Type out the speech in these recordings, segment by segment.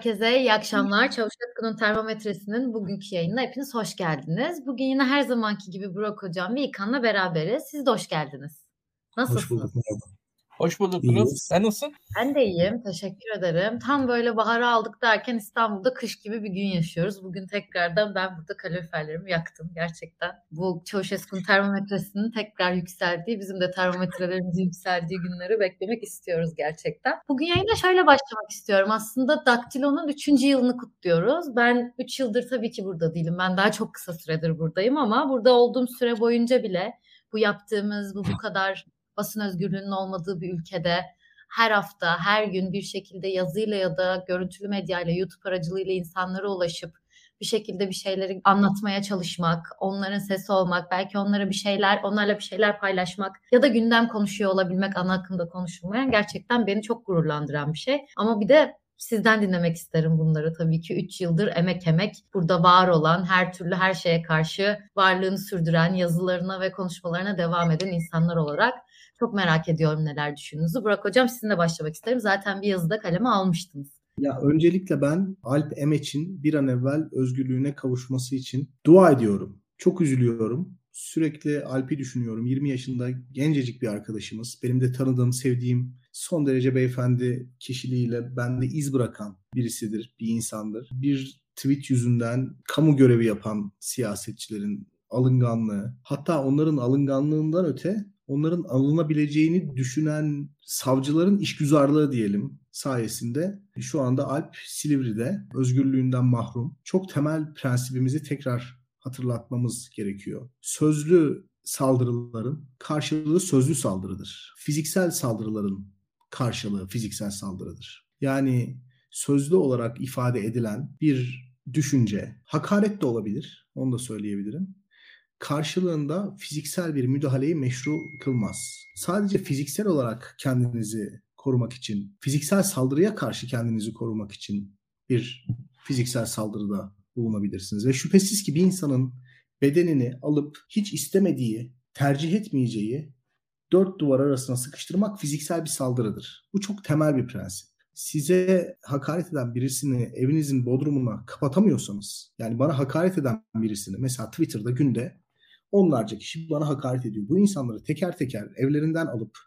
herkese iyi akşamlar. Çavuş Akın'ın termometresinin bugünkü yayınına hepiniz hoş geldiniz. Bugün yine her zamanki gibi Burak Hocam ve İlkan'la beraberiz. Siz de hoş geldiniz. Nasılsınız? Hoş bulduk. Merhaba. Hoş bulduk Yunus. Sen nasılsın? Ben de iyiyim. Teşekkür ederim. Tam böyle baharı aldık derken İstanbul'da kış gibi bir gün yaşıyoruz. Bugün tekrardan ben burada kaloriferlerimi yaktım gerçekten. Bu Çavuşesku'nun termometresinin tekrar yükseldiği, bizim de termometrelerimizin yükseldiği günleri beklemek istiyoruz gerçekten. Bugün yayına şöyle başlamak istiyorum. Aslında Daktilo'nun 3. yılını kutluyoruz. Ben 3 yıldır tabii ki burada değilim. Ben daha çok kısa süredir buradayım ama burada olduğum süre boyunca bile bu yaptığımız, bu bu kadar basın özgürlüğünün olmadığı bir ülkede her hafta, her gün bir şekilde yazıyla ya da görüntülü medyayla, YouTube aracılığıyla insanlara ulaşıp bir şekilde bir şeyleri anlatmaya çalışmak, onların sesi olmak, belki onlara bir şeyler, onlarla bir şeyler paylaşmak ya da gündem konuşuyor olabilmek ana akımda konuşulmayan gerçekten beni çok gururlandıran bir şey. Ama bir de sizden dinlemek isterim bunları tabii ki. 3 yıldır emek emek burada var olan her türlü her şeye karşı varlığını sürdüren yazılarına ve konuşmalarına devam eden insanlar olarak çok merak ediyorum neler düşündüğünüzü. Burak Hocam sizinle başlamak isterim. Zaten bir yazıda kaleme almıştınız. Ya öncelikle ben Alp Emeç'in bir an evvel özgürlüğüne kavuşması için dua ediyorum. Çok üzülüyorum. Sürekli Alp'i düşünüyorum. 20 yaşında gencecik bir arkadaşımız. Benim de tanıdığım, sevdiğim son derece beyefendi kişiliğiyle bende iz bırakan birisidir, bir insandır. Bir tweet yüzünden kamu görevi yapan siyasetçilerin alınganlığı, hatta onların alınganlığından öte onların alınabileceğini düşünen savcıların işgüzarlığı diyelim sayesinde şu anda Alp Silivri'de özgürlüğünden mahrum. Çok temel prensibimizi tekrar hatırlatmamız gerekiyor. Sözlü saldırıların karşılığı sözlü saldırıdır. Fiziksel saldırıların karşılığı fiziksel saldırıdır. Yani sözlü olarak ifade edilen bir düşünce, hakaret de olabilir, onu da söyleyebilirim karşılığında fiziksel bir müdahaleyi meşru kılmaz. Sadece fiziksel olarak kendinizi korumak için, fiziksel saldırıya karşı kendinizi korumak için bir fiziksel saldırıda bulunabilirsiniz. Ve şüphesiz ki bir insanın bedenini alıp hiç istemediği, tercih etmeyeceği dört duvar arasına sıkıştırmak fiziksel bir saldırıdır. Bu çok temel bir prensip. Size hakaret eden birisini evinizin bodrumuna kapatamıyorsanız, yani bana hakaret eden birisini mesela Twitter'da günde onlarca kişi bana hakaret ediyor. Bu insanları teker teker evlerinden alıp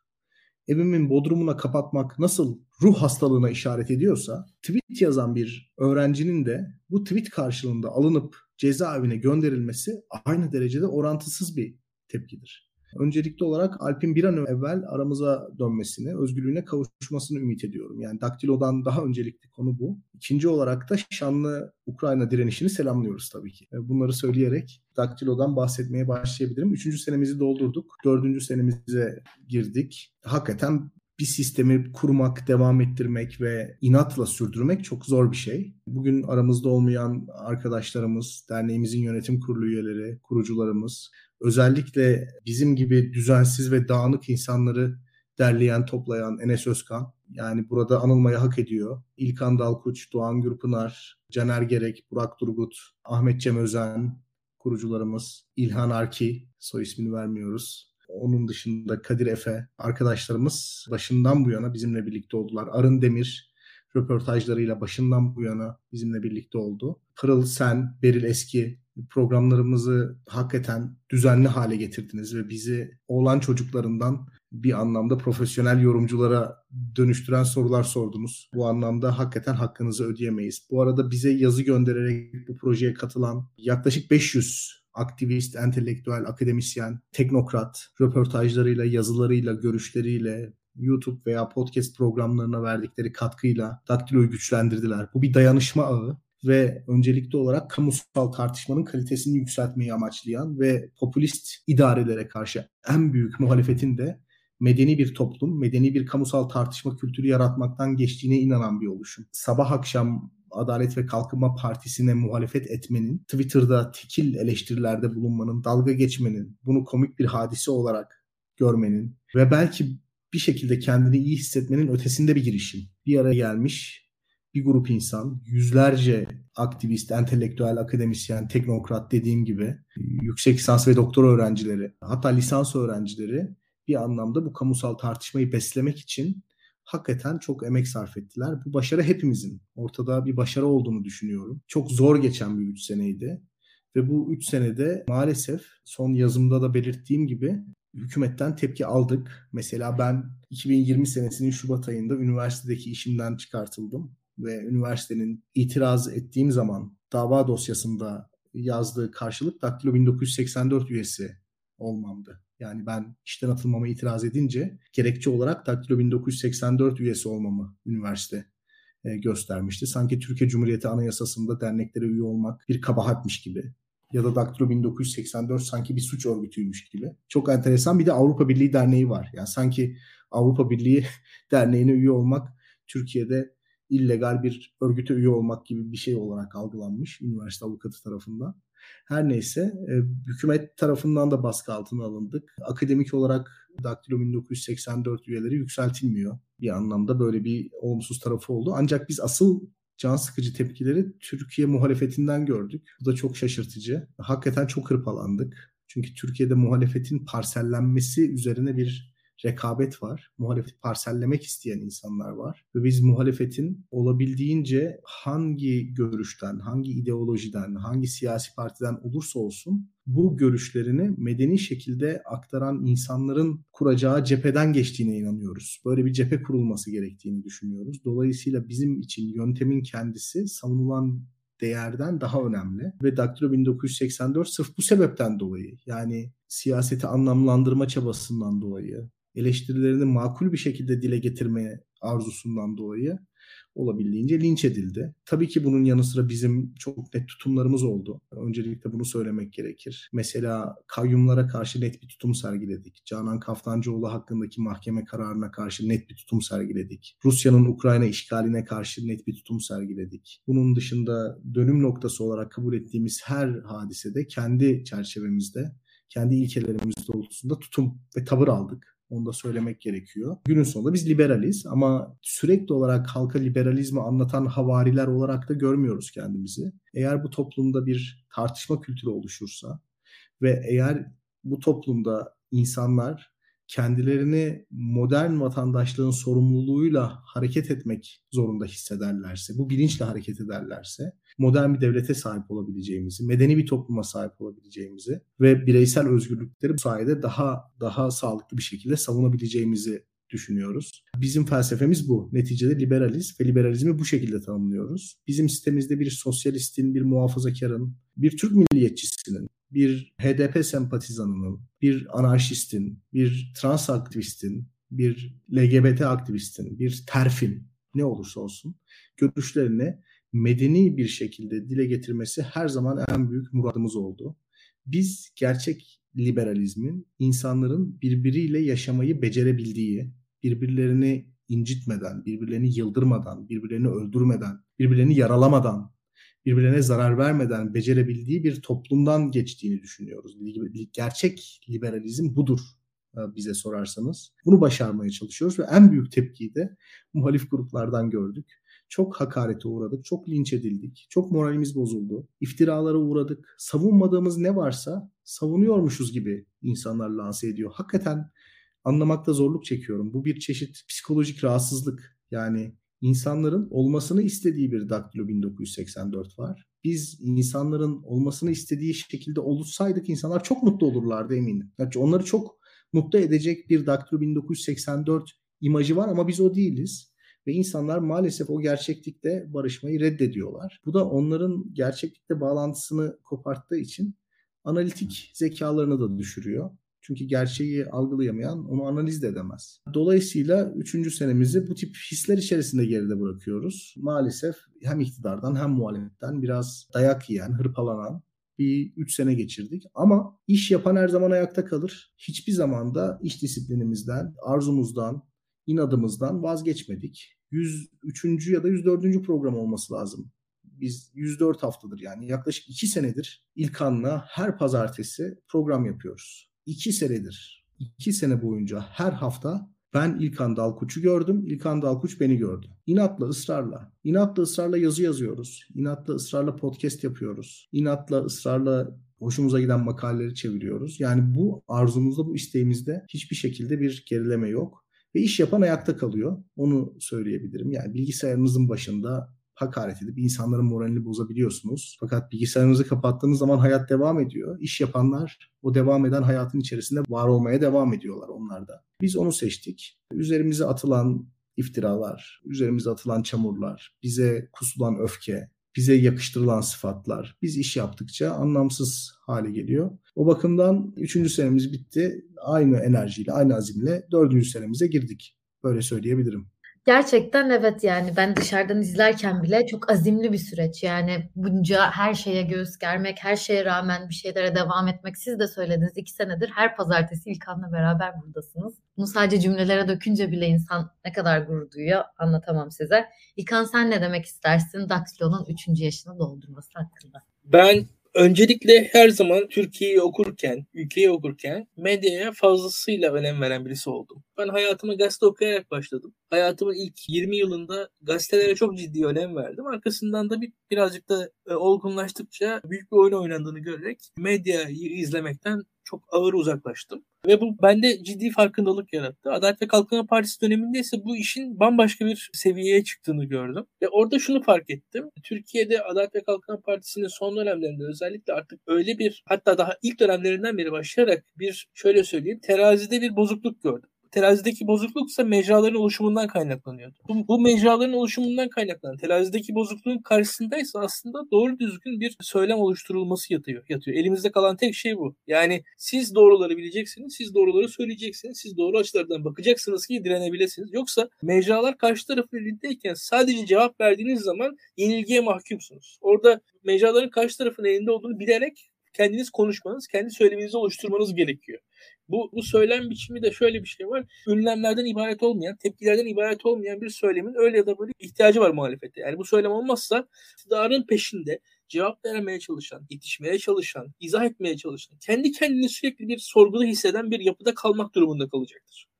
evimin bodrumuna kapatmak nasıl ruh hastalığına işaret ediyorsa tweet yazan bir öğrencinin de bu tweet karşılığında alınıp cezaevine gönderilmesi aynı derecede orantısız bir tepkidir. Öncelikli olarak Alp'in bir an evvel aramıza dönmesini, özgürlüğüne kavuşmasını ümit ediyorum. Yani Daktilo'dan daha öncelikli konu bu. İkinci olarak da şanlı Ukrayna direnişini selamlıyoruz tabii ki. Bunları söyleyerek Daktilo'dan bahsetmeye başlayabilirim. Üçüncü senemizi doldurduk. Dördüncü senemize girdik. Hakikaten bir sistemi kurmak, devam ettirmek ve inatla sürdürmek çok zor bir şey. Bugün aramızda olmayan arkadaşlarımız, derneğimizin yönetim kurulu üyeleri, kurucularımız, özellikle bizim gibi düzensiz ve dağınık insanları derleyen, toplayan Enes Özkan, yani burada anılmaya hak ediyor. İlkan Dalkuç, Doğan Gürpınar, Caner Gerek, Burak Durgut, Ahmet Cem Özen, kurucularımız, İlhan Arki, soy ismini vermiyoruz. Onun dışında Kadir Efe arkadaşlarımız başından bu yana bizimle birlikte oldular. Arın Demir röportajlarıyla başından bu yana bizimle birlikte oldu. Pırıl Sen, Beril Eski programlarımızı hakikaten düzenli hale getirdiniz ve bizi oğlan çocuklarından bir anlamda profesyonel yorumculara dönüştüren sorular sordunuz. Bu anlamda hakikaten hakkınızı ödeyemeyiz. Bu arada bize yazı göndererek bu projeye katılan yaklaşık 500 aktivist, entelektüel, akademisyen, teknokrat röportajlarıyla, yazılarıyla, görüşleriyle, YouTube veya podcast programlarına verdikleri katkıyla daktiloyu güçlendirdiler. Bu bir dayanışma ağı ve öncelikli olarak kamusal tartışmanın kalitesini yükseltmeyi amaçlayan ve popülist idarelere karşı en büyük muhalefetin de medeni bir toplum, medeni bir kamusal tartışma kültürü yaratmaktan geçtiğine inanan bir oluşum. Sabah akşam Adalet ve Kalkınma Partisi'ne muhalefet etmenin, Twitter'da tekil eleştirilerde bulunmanın, dalga geçmenin, bunu komik bir hadise olarak görmenin ve belki bir şekilde kendini iyi hissetmenin ötesinde bir girişim. Bir araya gelmiş bir grup insan, yüzlerce aktivist, entelektüel, akademisyen, teknokrat dediğim gibi yüksek lisans ve doktor öğrencileri, hatta lisans öğrencileri bir anlamda bu kamusal tartışmayı beslemek için hakikaten çok emek sarf ettiler. Bu başarı hepimizin. Ortada bir başarı olduğunu düşünüyorum. Çok zor geçen bir 3 seneydi. Ve bu 3 senede maalesef son yazımda da belirttiğim gibi hükümetten tepki aldık. Mesela ben 2020 senesinin Şubat ayında üniversitedeki işimden çıkartıldım ve üniversitenin itiraz ettiğim zaman dava dosyasında yazdığı karşılık Daktilo 1984 üyesi olmamdı. Yani ben işten atılmama itiraz edince gerekçe olarak Daktilo 1984 üyesi olmamı üniversite e, göstermişti. Sanki Türkiye Cumhuriyeti Anayasası'nda derneklere üye olmak bir kabahatmiş gibi ya da Daktilo 1984 sanki bir suç örgütüymüş gibi. Çok enteresan bir de Avrupa Birliği Derneği var. Yani sanki Avrupa Birliği Derneği'ne üye olmak Türkiye'de illegal bir örgüte üye olmak gibi bir şey olarak algılanmış üniversite avukatı tarafından. Her neyse e, hükümet tarafından da baskı altına alındık. Akademik olarak Daktilo 1984 üyeleri yükseltilmiyor. Bir anlamda böyle bir olumsuz tarafı oldu. Ancak biz asıl can sıkıcı tepkileri Türkiye muhalefetinden gördük. Bu da çok şaşırtıcı. Hakikaten çok hırpalandık. Çünkü Türkiye'de muhalefetin parsellenmesi üzerine bir rekabet var. Muhalefeti parsellemek isteyen insanlar var. Ve biz muhalefetin olabildiğince hangi görüşten, hangi ideolojiden, hangi siyasi partiden olursa olsun bu görüşlerini medeni şekilde aktaran insanların kuracağı cepheden geçtiğine inanıyoruz. Böyle bir cephe kurulması gerektiğini düşünüyoruz. Dolayısıyla bizim için yöntemin kendisi savunulan değerden daha önemli. Ve Daktilo 1984 sırf bu sebepten dolayı yani siyaseti anlamlandırma çabasından dolayı eleştirilerini makul bir şekilde dile getirmeye arzusundan dolayı olabildiğince linç edildi. Tabii ki bunun yanı sıra bizim çok net tutumlarımız oldu. Öncelikle bunu söylemek gerekir. Mesela kayyumlara karşı net bir tutum sergiledik. Canan Kaftancıoğlu hakkındaki mahkeme kararına karşı net bir tutum sergiledik. Rusya'nın Ukrayna işgaline karşı net bir tutum sergiledik. Bunun dışında dönüm noktası olarak kabul ettiğimiz her hadisede kendi çerçevemizde, kendi ilkelerimiz doğrultusunda tutum ve tavır aldık. Onu da söylemek gerekiyor. Günün sonunda biz liberaliz ama sürekli olarak halka liberalizmi anlatan havariler olarak da görmüyoruz kendimizi. Eğer bu toplumda bir tartışma kültürü oluşursa ve eğer bu toplumda insanlar kendilerini modern vatandaşlığın sorumluluğuyla hareket etmek zorunda hissederlerse, bu bilinçle hareket ederlerse modern bir devlete sahip olabileceğimizi, medeni bir topluma sahip olabileceğimizi ve bireysel özgürlükleri bu sayede daha daha sağlıklı bir şekilde savunabileceğimizi düşünüyoruz. Bizim felsefemiz bu. Neticede liberaliz ve liberalizmi bu şekilde tanımlıyoruz. Bizim sitemizde bir sosyalistin, bir muhafazakarın, bir Türk milliyetçisinin bir HDP sempatizanının, bir anarşistin, bir trans aktivistin, bir LGBT aktivistin, bir terfin ne olursa olsun görüşlerini medeni bir şekilde dile getirmesi her zaman en büyük muradımız oldu. Biz gerçek liberalizmin insanların birbiriyle yaşamayı becerebildiği, birbirlerini incitmeden, birbirlerini yıldırmadan, birbirlerini öldürmeden, birbirlerini yaralamadan birbirine zarar vermeden becerebildiği bir toplumdan geçtiğini düşünüyoruz. Gerçek liberalizm budur e, bize sorarsanız. Bunu başarmaya çalışıyoruz ve en büyük tepkiyi de muhalif gruplardan gördük. Çok hakarete uğradık, çok linç edildik, çok moralimiz bozuldu, iftiralara uğradık. Savunmadığımız ne varsa savunuyormuşuz gibi insanlar lanse ediyor. Hakikaten anlamakta zorluk çekiyorum. Bu bir çeşit psikolojik rahatsızlık. Yani insanların olmasını istediği bir Daktilo 1984 var. Biz insanların olmasını istediği şekilde oluşsaydık insanlar çok mutlu olurlardı eminim. Yani onları çok mutlu edecek bir Daktilo 1984 imajı var ama biz o değiliz. Ve insanlar maalesef o gerçeklikte barışmayı reddediyorlar. Bu da onların gerçeklikte bağlantısını koparttığı için analitik zekalarını da düşürüyor. Çünkü gerçeği algılayamayan onu analiz de edemez. Dolayısıyla üçüncü senemizi bu tip hisler içerisinde geride bırakıyoruz. Maalesef hem iktidardan hem muhalefetten biraz dayak yiyen, hırpalanan bir 3 sene geçirdik. Ama iş yapan her zaman ayakta kalır. Hiçbir zaman da iş disiplinimizden, arzumuzdan, inadımızdan vazgeçmedik. 103. ya da 104. program olması lazım. Biz 104 haftadır yani yaklaşık 2 senedir İlkan'la her pazartesi program yapıyoruz iki senedir, iki sene boyunca her hafta ben İlkan Dalkuç'u gördüm. İlkan Dalkuç beni gördü. İnatla, ısrarla. İnatla, ısrarla yazı yazıyoruz. İnatla, ısrarla podcast yapıyoruz. İnatla, ısrarla hoşumuza giden makaleleri çeviriyoruz. Yani bu arzumuzda, bu isteğimizde hiçbir şekilde bir gerileme yok. ve iş yapan ayakta kalıyor. Onu söyleyebilirim. Yani bilgisayarınızın başında hakaret edip insanların moralini bozabiliyorsunuz. Fakat bilgisayarınızı kapattığınız zaman hayat devam ediyor. İş yapanlar o devam eden hayatın içerisinde var olmaya devam ediyorlar onlar da. Biz onu seçtik. Üzerimize atılan iftiralar, üzerimize atılan çamurlar, bize kusulan öfke, bize yakıştırılan sıfatlar biz iş yaptıkça anlamsız hale geliyor. O bakımdan 3. senemiz bitti. Aynı enerjiyle, aynı azimle 4. senemize girdik. Böyle söyleyebilirim. Gerçekten evet yani ben dışarıdan izlerken bile çok azimli bir süreç. Yani bunca her şeye göğüs germek, her şeye rağmen bir şeylere devam etmek. Siz de söylediniz iki senedir her pazartesi İlkan'la beraber buradasınız. Bunu sadece cümlelere dökünce bile insan ne kadar gurur duyuyor anlatamam size. İlkan sen ne demek istersin Daktilo'nun 3. yaşını doldurması hakkında? Ben Öncelikle her zaman Türkiye'yi okurken, ülkeyi okurken medyaya fazlasıyla önem veren birisi oldum. Ben hayatıma gazete okuyarak başladım. Hayatımın ilk 20 yılında gazetelere çok ciddi önem verdim. Arkasından da bir, birazcık da e, olgunlaştıkça büyük bir oyun oynandığını görerek medyayı izlemekten çok ağır uzaklaştım. Ve bu bende ciddi farkındalık yarattı. Adalet ve Kalkınma Partisi döneminde ise bu işin bambaşka bir seviyeye çıktığını gördüm. Ve orada şunu fark ettim. Türkiye'de Adalet ve Kalkınma Partisi'nin son dönemlerinde özellikle artık öyle bir hatta daha ilk dönemlerinden beri başlayarak bir şöyle söyleyeyim terazide bir bozukluk gördüm terazideki bozukluksa mecraların oluşumundan kaynaklanıyordu. Bu, bu mecraların oluşumundan kaynaklanan terazideki bozukluğun karşısındaysa aslında doğru düzgün bir söylem oluşturulması yatıyor. yatıyor. Elimizde kalan tek şey bu. Yani siz doğruları bileceksiniz, siz doğruları söyleyeceksiniz, siz doğru açılardan bakacaksınız ki direnebilirsiniz. Yoksa mecralar karşı tarafın elindeyken sadece cevap verdiğiniz zaman yenilgiye mahkumsunuz. Orada mecraların karşı tarafın elinde olduğunu bilerek kendiniz konuşmanız, kendi söyleminizi oluşturmanız gerekiyor. Bu, bu söylem biçimi de şöyle bir şey var. Ünlemlerden ibaret olmayan, tepkilerden ibaret olmayan bir söylemin öyle ya da böyle ihtiyacı var muhalefete. Yani bu söylem olmazsa iktidarın peşinde cevap vermeye çalışan, yetişmeye çalışan, izah etmeye çalışan, kendi kendini sürekli bir sorguda hisseden bir yapıda kalmak durumunda kalacaktır.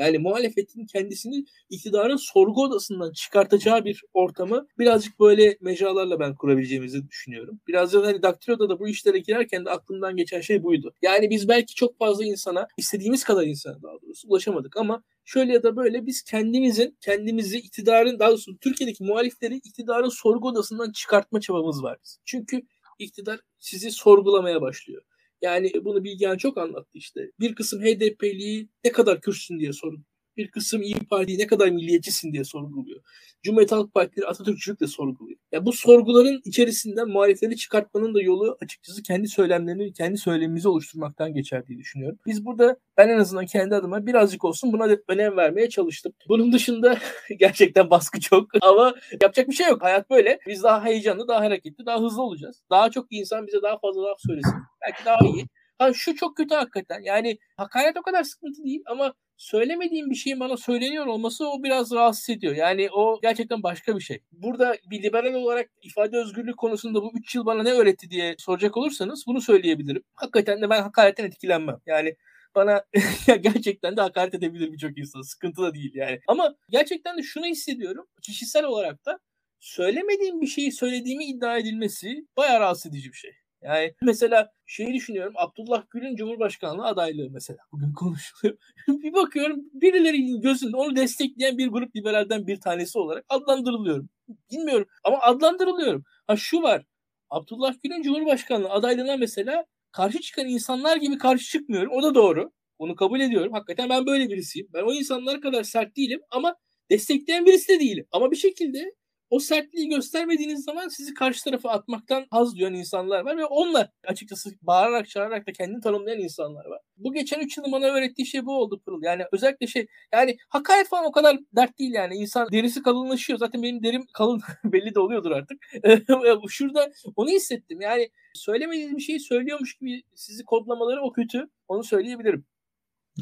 Yani muhalefetin kendisini iktidarın sorgu odasından çıkartacağı bir ortamı birazcık böyle mecralarla ben kurabileceğimizi düşünüyorum. Biraz da hani Daktilo'da da bu işlere girerken de aklımdan geçen şey buydu. Yani biz belki çok fazla insana, istediğimiz kadar insana daha doğrusu ulaşamadık ama şöyle ya da böyle biz kendimizin, kendimizi iktidarın, daha doğrusu Türkiye'deki muhalifleri iktidarın sorgu odasından çıkartma çabamız var. Çünkü iktidar sizi sorgulamaya başlıyor. Yani bunu Bilgehan çok anlattı işte. Bir kısım HDP'liyi ne kadar Kürtsün diye sordu bir kısım İyi Parti'yi ne kadar milliyetçisin diye sorguluyor. Cumhuriyet Halk Partileri Atatürkçülük de sorguluyor. Ya bu sorguların içerisinden muhalefetleri çıkartmanın da yolu açıkçası kendi söylemlerini, kendi söylemimizi oluşturmaktan geçer diye düşünüyorum. Biz burada ben en azından kendi adıma birazcık olsun buna önem vermeye çalıştım. Bunun dışında gerçekten baskı çok ama yapacak bir şey yok. Hayat böyle. Biz daha heyecanlı, daha hareketli, daha hızlı olacağız. Daha çok insan bize daha fazla laf söylesin. Belki daha iyi. Ha şu çok kötü hakikaten. Yani hakaret o kadar sıkıntı değil ama söylemediğim bir şeyin bana söyleniyor olması o biraz rahatsız ediyor. Yani o gerçekten başka bir şey. Burada bir liberal olarak ifade özgürlüğü konusunda bu 3 yıl bana ne öğretti diye soracak olursanız bunu söyleyebilirim. Hakikaten de ben hakaretten etkilenmem. Yani bana gerçekten de hakaret edebilir birçok insan. Sıkıntı da değil yani. Ama gerçekten de şunu hissediyorum. Kişisel olarak da söylemediğim bir şeyi söylediğimi iddia edilmesi bayağı rahatsız edici bir şey. Yani mesela şeyi düşünüyorum Abdullah Gül'ün Cumhurbaşkanlığı adaylığı mesela bugün konuşuluyor. bir bakıyorum birilerinin gözünde onu destekleyen bir grup liberalden bir tanesi olarak adlandırılıyorum. Bilmiyorum ama adlandırılıyorum. Ha şu var Abdullah Gül'ün Cumhurbaşkanlığı adaylığına mesela karşı çıkan insanlar gibi karşı çıkmıyorum. O da doğru. Onu kabul ediyorum. Hakikaten ben böyle birisiyim. Ben o insanlara kadar sert değilim ama destekleyen birisi de değilim. Ama bir şekilde o sertliği göstermediğiniz zaman sizi karşı tarafa atmaktan haz duyan insanlar var ve onlar açıkçası bağırarak çağırarak da kendini tanımlayan insanlar var. Bu geçen 3 yılın bana öğrettiği şey bu oldu Pırıl. Yani özellikle şey yani hakaret falan o kadar dert değil yani. insan derisi kalınlaşıyor. Zaten benim derim kalın belli de oluyordur artık. Şurada onu hissettim. Yani söylemediğiniz bir şeyi söylüyormuş gibi sizi kodlamaları o kötü. Onu söyleyebilirim.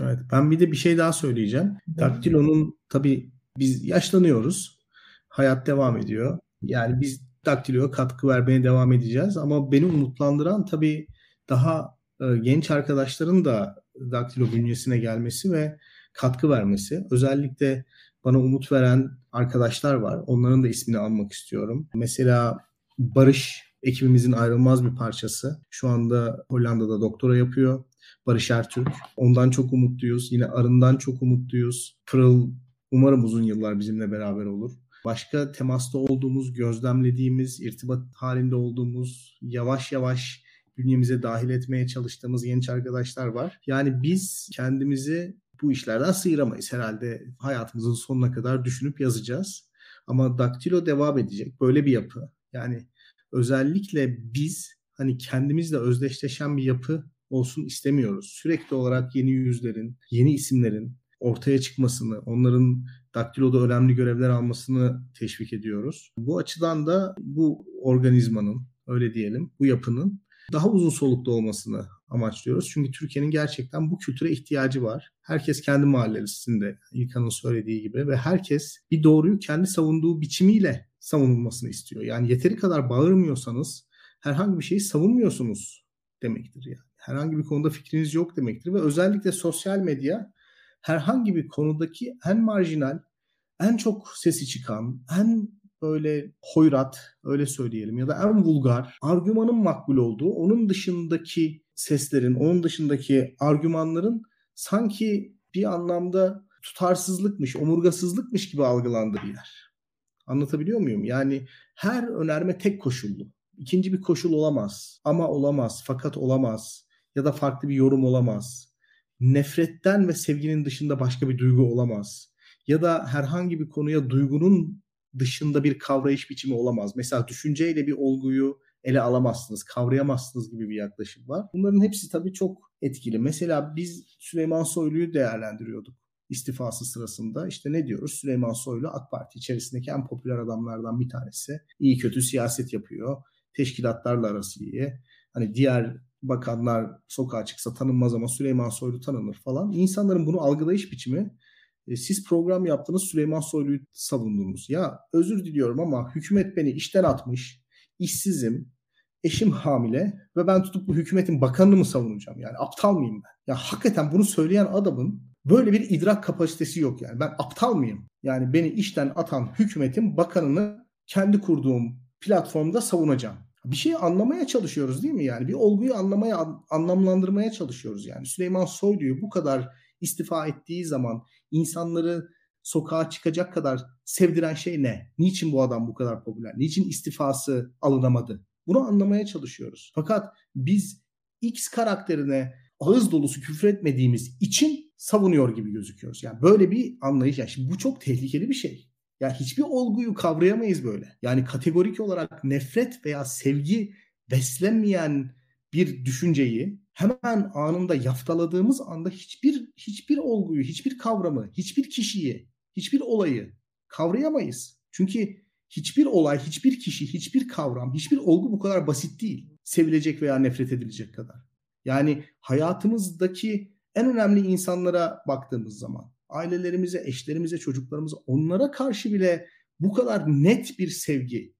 Evet, ben bir de bir şey daha söyleyeceğim. Daktilo'nun tabii biz yaşlanıyoruz hayat devam ediyor. Yani biz Daktilo'ya katkı vermeye devam edeceğiz ama beni umutlandıran tabii daha e, genç arkadaşların da Daktilo bünyesine gelmesi ve katkı vermesi. Özellikle bana umut veren arkadaşlar var. Onların da ismini almak istiyorum. Mesela Barış ekibimizin ayrılmaz bir parçası. Şu anda Hollanda'da doktora yapıyor. Barış Ertürk. Ondan çok umutluyuz. Yine Arın'dan çok umutluyuz. Pırıl umarım uzun yıllar bizimle beraber olur. Başka temasta olduğumuz, gözlemlediğimiz, irtibat halinde olduğumuz, yavaş yavaş bünyemize dahil etmeye çalıştığımız genç arkadaşlar var. Yani biz kendimizi bu işlerden sıyıramayız herhalde. Hayatımızın sonuna kadar düşünüp yazacağız. Ama daktilo devam edecek. Böyle bir yapı. Yani özellikle biz hani kendimizle özdeşleşen bir yapı olsun istemiyoruz. Sürekli olarak yeni yüzlerin, yeni isimlerin ortaya çıkmasını, onların daktiloda önemli görevler almasını teşvik ediyoruz. Bu açıdan da bu organizmanın, öyle diyelim, bu yapının daha uzun soluklu olmasını amaçlıyoruz. Çünkü Türkiye'nin gerçekten bu kültüre ihtiyacı var. Herkes kendi mahallesinde İlkan'ın söylediği gibi ve herkes bir doğruyu kendi savunduğu biçimiyle savunulmasını istiyor. Yani yeteri kadar bağırmıyorsanız herhangi bir şeyi savunmuyorsunuz demektir yani. Herhangi bir konuda fikriniz yok demektir ve özellikle sosyal medya herhangi bir konudaki en marjinal, en çok sesi çıkan, en böyle hoyrat öyle söyleyelim ya da en vulgar argümanın makbul olduğu onun dışındaki seslerin, onun dışındaki argümanların sanki bir anlamda tutarsızlıkmış, omurgasızlıkmış gibi algılandığı bir yer. Anlatabiliyor muyum? Yani her önerme tek koşullu. İkinci bir koşul olamaz. Ama olamaz, fakat olamaz ya da farklı bir yorum olamaz. Nefretten ve sevginin dışında başka bir duygu olamaz. Ya da herhangi bir konuya duygunun dışında bir kavrayış biçimi olamaz. Mesela düşünceyle bir olguyu ele alamazsınız, kavrayamazsınız gibi bir yaklaşım var. Bunların hepsi tabii çok etkili. Mesela biz Süleyman Soylu'yu değerlendiriyorduk istifası sırasında. İşte ne diyoruz? Süleyman Soylu AK Parti içerisindeki en popüler adamlardan bir tanesi. İyi kötü siyaset yapıyor. Teşkilatlarla arası iyi. Hani diğer bakanlar sokağa çıksa tanınmaz ama Süleyman Soylu tanınır falan. İnsanların bunu algılayış biçimi e, siz program yaptınız Süleyman Soylu'yu savundunuz. Ya özür diliyorum ama hükümet beni işten atmış, işsizim, eşim hamile ve ben tutup bu hükümetin bakanını mı savunacağım? Yani aptal mıyım ben? Ya hakikaten bunu söyleyen adamın böyle bir idrak kapasitesi yok yani. Ben aptal mıyım? Yani beni işten atan hükümetin bakanını kendi kurduğum platformda savunacağım. Bir şeyi anlamaya çalışıyoruz değil mi yani? Bir olguyu anlamaya, anlamlandırmaya çalışıyoruz yani. Süleyman Soylu'yu bu kadar istifa ettiği zaman insanları sokağa çıkacak kadar sevdiren şey ne? Niçin bu adam bu kadar popüler? Niçin istifası alınamadı? Bunu anlamaya çalışıyoruz. Fakat biz X karakterine ağız dolusu küfür etmediğimiz için savunuyor gibi gözüküyoruz. Yani böyle bir anlayış. Yani şimdi bu çok tehlikeli bir şey. Yani hiçbir olguyu kavrayamayız böyle. Yani kategorik olarak nefret veya sevgi beslenmeyen bir düşünceyi hemen anında yaftaladığımız anda hiçbir hiçbir olguyu, hiçbir kavramı, hiçbir kişiyi, hiçbir olayı kavrayamayız. Çünkü hiçbir olay, hiçbir kişi, hiçbir kavram, hiçbir olgu bu kadar basit değil. Sevilecek veya nefret edilecek kadar. Yani hayatımızdaki en önemli insanlara baktığımız zaman, ailelerimize, eşlerimize, çocuklarımıza onlara karşı bile bu kadar net bir sevgi,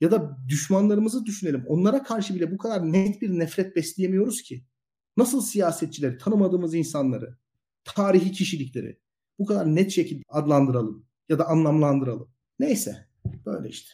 ya da düşmanlarımızı düşünelim. Onlara karşı bile bu kadar net bir nefret besleyemiyoruz ki. Nasıl siyasetçileri, tanımadığımız insanları, tarihi kişilikleri bu kadar net şekilde adlandıralım ya da anlamlandıralım. Neyse böyle işte.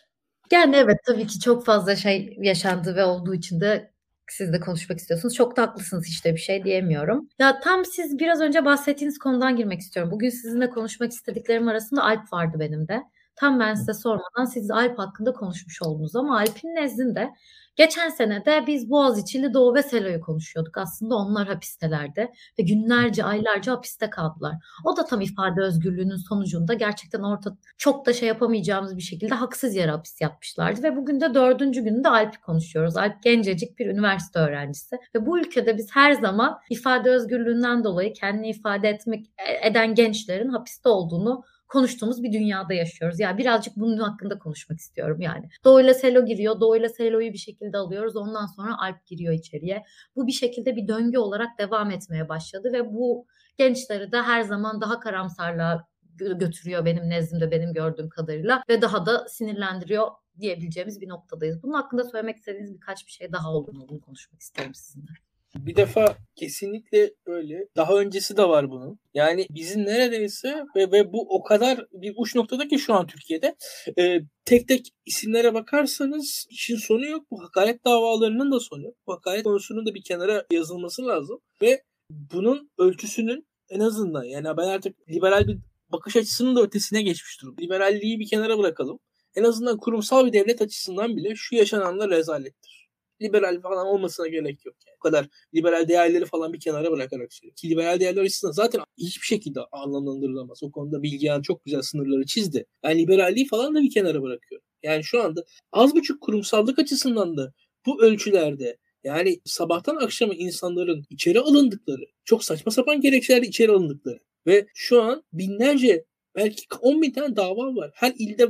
Yani evet tabii ki çok fazla şey yaşandı ve olduğu için de siz de konuşmak istiyorsunuz. Çok da haklısınız işte bir şey diyemiyorum. Ya tam siz biraz önce bahsettiğiniz konudan girmek istiyorum. Bugün sizinle konuşmak istediklerim arasında Alp vardı benim de. Tam ben size sormadan siz Alp hakkında konuşmuş oldunuz ama Alp'in nezdinde geçen sene de biz Boğaziçi'li Doğu ve Selo'yu konuşuyorduk. Aslında onlar hapistelerde ve günlerce, aylarca hapiste kaldılar. O da tam ifade özgürlüğünün sonucunda gerçekten orta çok da şey yapamayacağımız bir şekilde haksız yere hapis yapmışlardı. Ve bugün de dördüncü günde Alp'i konuşuyoruz. Alp gencecik bir üniversite öğrencisi. Ve bu ülkede biz her zaman ifade özgürlüğünden dolayı kendini ifade etmek e, eden gençlerin hapiste olduğunu konuştuğumuz bir dünyada yaşıyoruz. Yani birazcık bunun hakkında konuşmak istiyorum yani. Doğu ile Selo giriyor. Doğu ile Selo'yu bir şekilde alıyoruz. Ondan sonra Alp giriyor içeriye. Bu bir şekilde bir döngü olarak devam etmeye başladı ve bu gençleri de her zaman daha karamsarlığa götürüyor benim nezdimde benim gördüğüm kadarıyla ve daha da sinirlendiriyor diyebileceğimiz bir noktadayız. Bunun hakkında söylemek istediğiniz birkaç bir şey daha? Bunu konuşmak isterim sizinle. Bir defa kesinlikle öyle. Daha öncesi de var bunun. Yani bizim neredeyse ve, ve bu o kadar bir uç noktada ki şu an Türkiye'de e, tek tek isimlere bakarsanız işin sonu yok. Bu hakaret davalarının da sonu yok. Bu hakaret konusunun da bir kenara yazılması lazım. Ve bunun ölçüsünün en azından yani ben artık liberal bir bakış açısının da ötesine geçmiş durum. Liberalliği bir kenara bırakalım. En azından kurumsal bir devlet açısından bile şu yaşananlar rezalettir. Liberal falan olmasına gerek yok. Yani. O kadar liberal değerleri falan bir kenara bırakarak söylüyorum. Ki liberal değerler açısından zaten hiçbir şekilde anlamlandırılamaz. O konuda Bilgehan çok güzel sınırları çizdi. Yani liberalliği falan da bir kenara bırakıyor. Yani şu anda az buçuk kurumsallık açısından da bu ölçülerde yani sabahtan akşama insanların içeri alındıkları, çok saçma sapan gerekçelerle içeri alındıkları ve şu an binlerce belki 10 bin tane dava var. Her ilde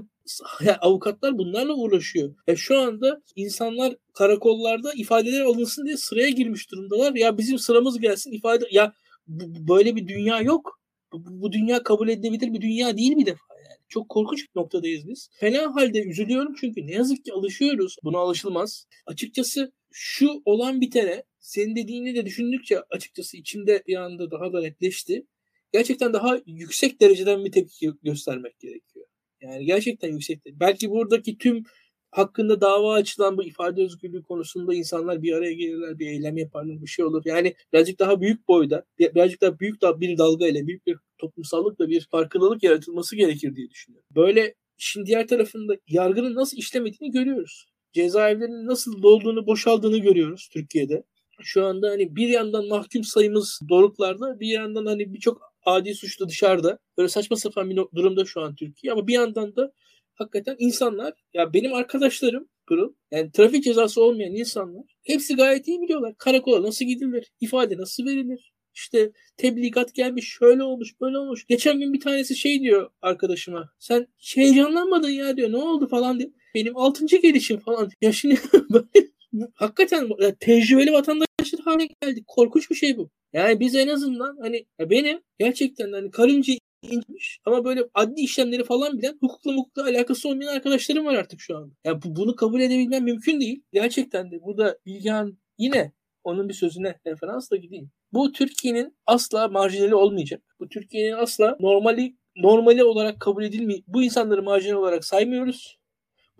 avukatlar bunlarla uğraşıyor. Ve şu anda insanlar karakollarda ifadeler alınsın diye sıraya girmiş durumdalar. Ya bizim sıramız gelsin ifade ya bu, böyle bir dünya yok. Bu, bu dünya kabul edilebilir bir dünya değil bir defa. Yani. Çok korkunç bir noktadayız biz. Fena halde üzülüyorum çünkü ne yazık ki alışıyoruz. Buna alışılmaz. Açıkçası şu olan bitene senin dediğini de düşündükçe açıkçası içimde bir anda daha da netleşti. Gerçekten daha yüksek dereceden bir tepki göstermek gerekiyor. Yani gerçekten yüksek. Belki buradaki tüm hakkında dava açılan bu ifade özgürlüğü konusunda insanlar bir araya gelirler, bir eylem yaparlar, bir şey olur. Yani birazcık daha büyük boyda, birazcık daha büyük bir dalga ile, büyük bir toplumsallıkla bir farkındalık yaratılması gerekir diye düşünüyorum. Böyle şimdi diğer tarafında yargının nasıl işlemediğini görüyoruz. Cezaevlerinin nasıl dolduğunu, boşaldığını görüyoruz Türkiye'de. Şu anda hani bir yandan mahkum sayımız doruklarda, bir yandan hani birçok adi suçlu dışarıda. Böyle saçma sapan bir durumda şu an Türkiye ama bir yandan da hakikaten insanlar ya benim arkadaşlarım Pırıl yani trafik cezası olmayan insanlar hepsi gayet iyi biliyorlar. Karakola nasıl gidilir? ifade nasıl verilir? İşte tebligat gelmiş şöyle olmuş böyle olmuş. Geçen gün bir tanesi şey diyor arkadaşıma. Sen heyecanlanmadın ya diyor ne oldu falan diyor. Benim altıncı gelişim falan. Ya şimdi hakikaten tecrübeli vatandaşlar haline geldik. Korkunç bir şey bu. Yani biz en azından hani benim gerçekten hani karınca inmiş ama böyle adli işlemleri falan bilen hukukla hukukla alakası olmayan arkadaşlarım var artık şu anda. Yani bu, bunu kabul edebilmem mümkün değil. Gerçekten de burada Bilgehan yine onun bir sözüne referansla gideyim. Bu Türkiye'nin asla marjinali olmayacak. Bu Türkiye'nin asla normali normali olarak kabul edilmiyor. Bu insanları marjinal olarak saymıyoruz.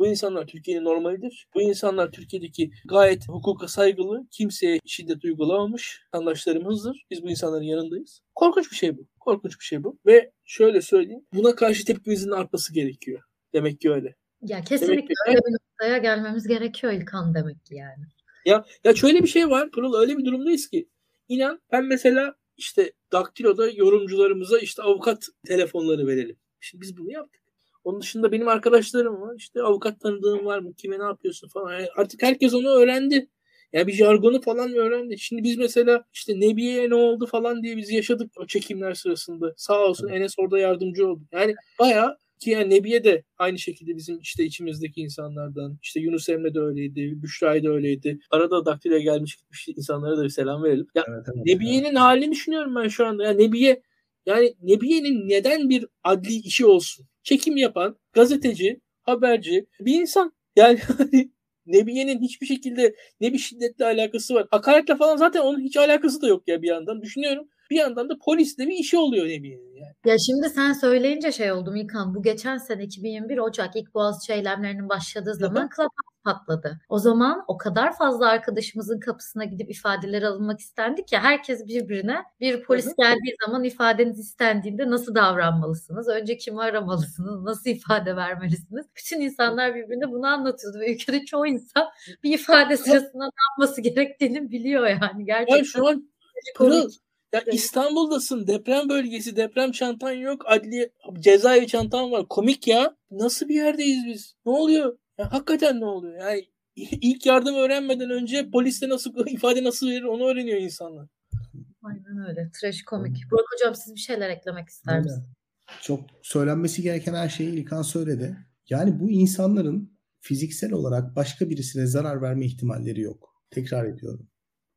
Bu insanlar Türkiye'nin normalidir. Bu insanlar Türkiye'deki gayet hukuka saygılı, kimseye şiddet uygulamamış anlaşlarımızdır. Biz bu insanların yanındayız. Korkunç bir şey bu. Korkunç bir şey bu. Ve şöyle söyleyeyim. Buna karşı tepkimizin artması gerekiyor. Demek ki öyle. Ya kesinlikle ki, öyle bir noktaya gelmemiz gerekiyor İlkan demek ki yani. Ya, ya şöyle bir şey var Pırıl öyle bir durumdayız ki. İnan ben mesela işte Daktilo'da yorumcularımıza işte avukat telefonları verelim. Şimdi biz bunu yaptık. Onun dışında benim arkadaşlarım var. İşte avukat tanıdığım var mı? Kime ne yapıyorsun falan. Yani artık herkes onu öğrendi. Yani bir jargonu falan öğrendi. Şimdi biz mesela işte Nebiye'ye ne oldu falan diye biz yaşadık o çekimler sırasında. Sağ olsun Enes orada yardımcı oldu. Yani bayağı ki yani Nebiye de aynı şekilde bizim işte içimizdeki insanlardan. İşte Yunus Emre de öyleydi. Büşra da öyleydi. Arada daktile gelmiş gitmiş insanlara da bir selam verelim. Ya, evet, evet, Nebiye'nin evet. halini düşünüyorum ben şu anda. Yani Nebiye yani Nebiye'nin neden bir adli işi olsun? çekim yapan gazeteci, haberci bir insan. Yani hani Nebiye'nin hiçbir şekilde ne bir şiddetle alakası var. Hakaretle falan zaten onun hiç alakası da yok ya bir yandan. Düşünüyorum. Bir yandan da polisle bir işi oluyor Nebiye'nin yani. Ya şimdi sen söyleyince şey oldum İlkan. Bu geçen sene 2021 Ocak ilk Boğaziçi eylemlerinin başladığı zaman Clubhouse patladı. O zaman o kadar fazla arkadaşımızın kapısına gidip ifadeler alınmak istendi ki herkes birbirine bir polis geldiği zaman ifadeniz istendiğinde nasıl davranmalısınız? Önce kimi aramalısınız? Nasıl ifade vermelisiniz? Bütün insanlar birbirine bunu anlatıyordu ve ülkede çoğu insan bir ifade sırasında ne yapması gerektiğini biliyor yani. Gerçekten. Ya şu an Pırıl, ya İstanbul'dasın deprem bölgesi deprem çantan yok adli cezaevi çantan var komik ya nasıl bir yerdeyiz biz ne oluyor ya hakikaten ne oluyor? Yani ilk yardım öğrenmeden önce poliste nasıl ifade nasıl verir onu öğreniyor insanlar. Aynen öyle. Trash komik. Burak hocam siz bir şeyler eklemek ister misiniz? Çok söylenmesi gereken her şeyi İlkan söyledi. Yani bu insanların fiziksel olarak başka birisine zarar verme ihtimalleri yok. Tekrar ediyorum.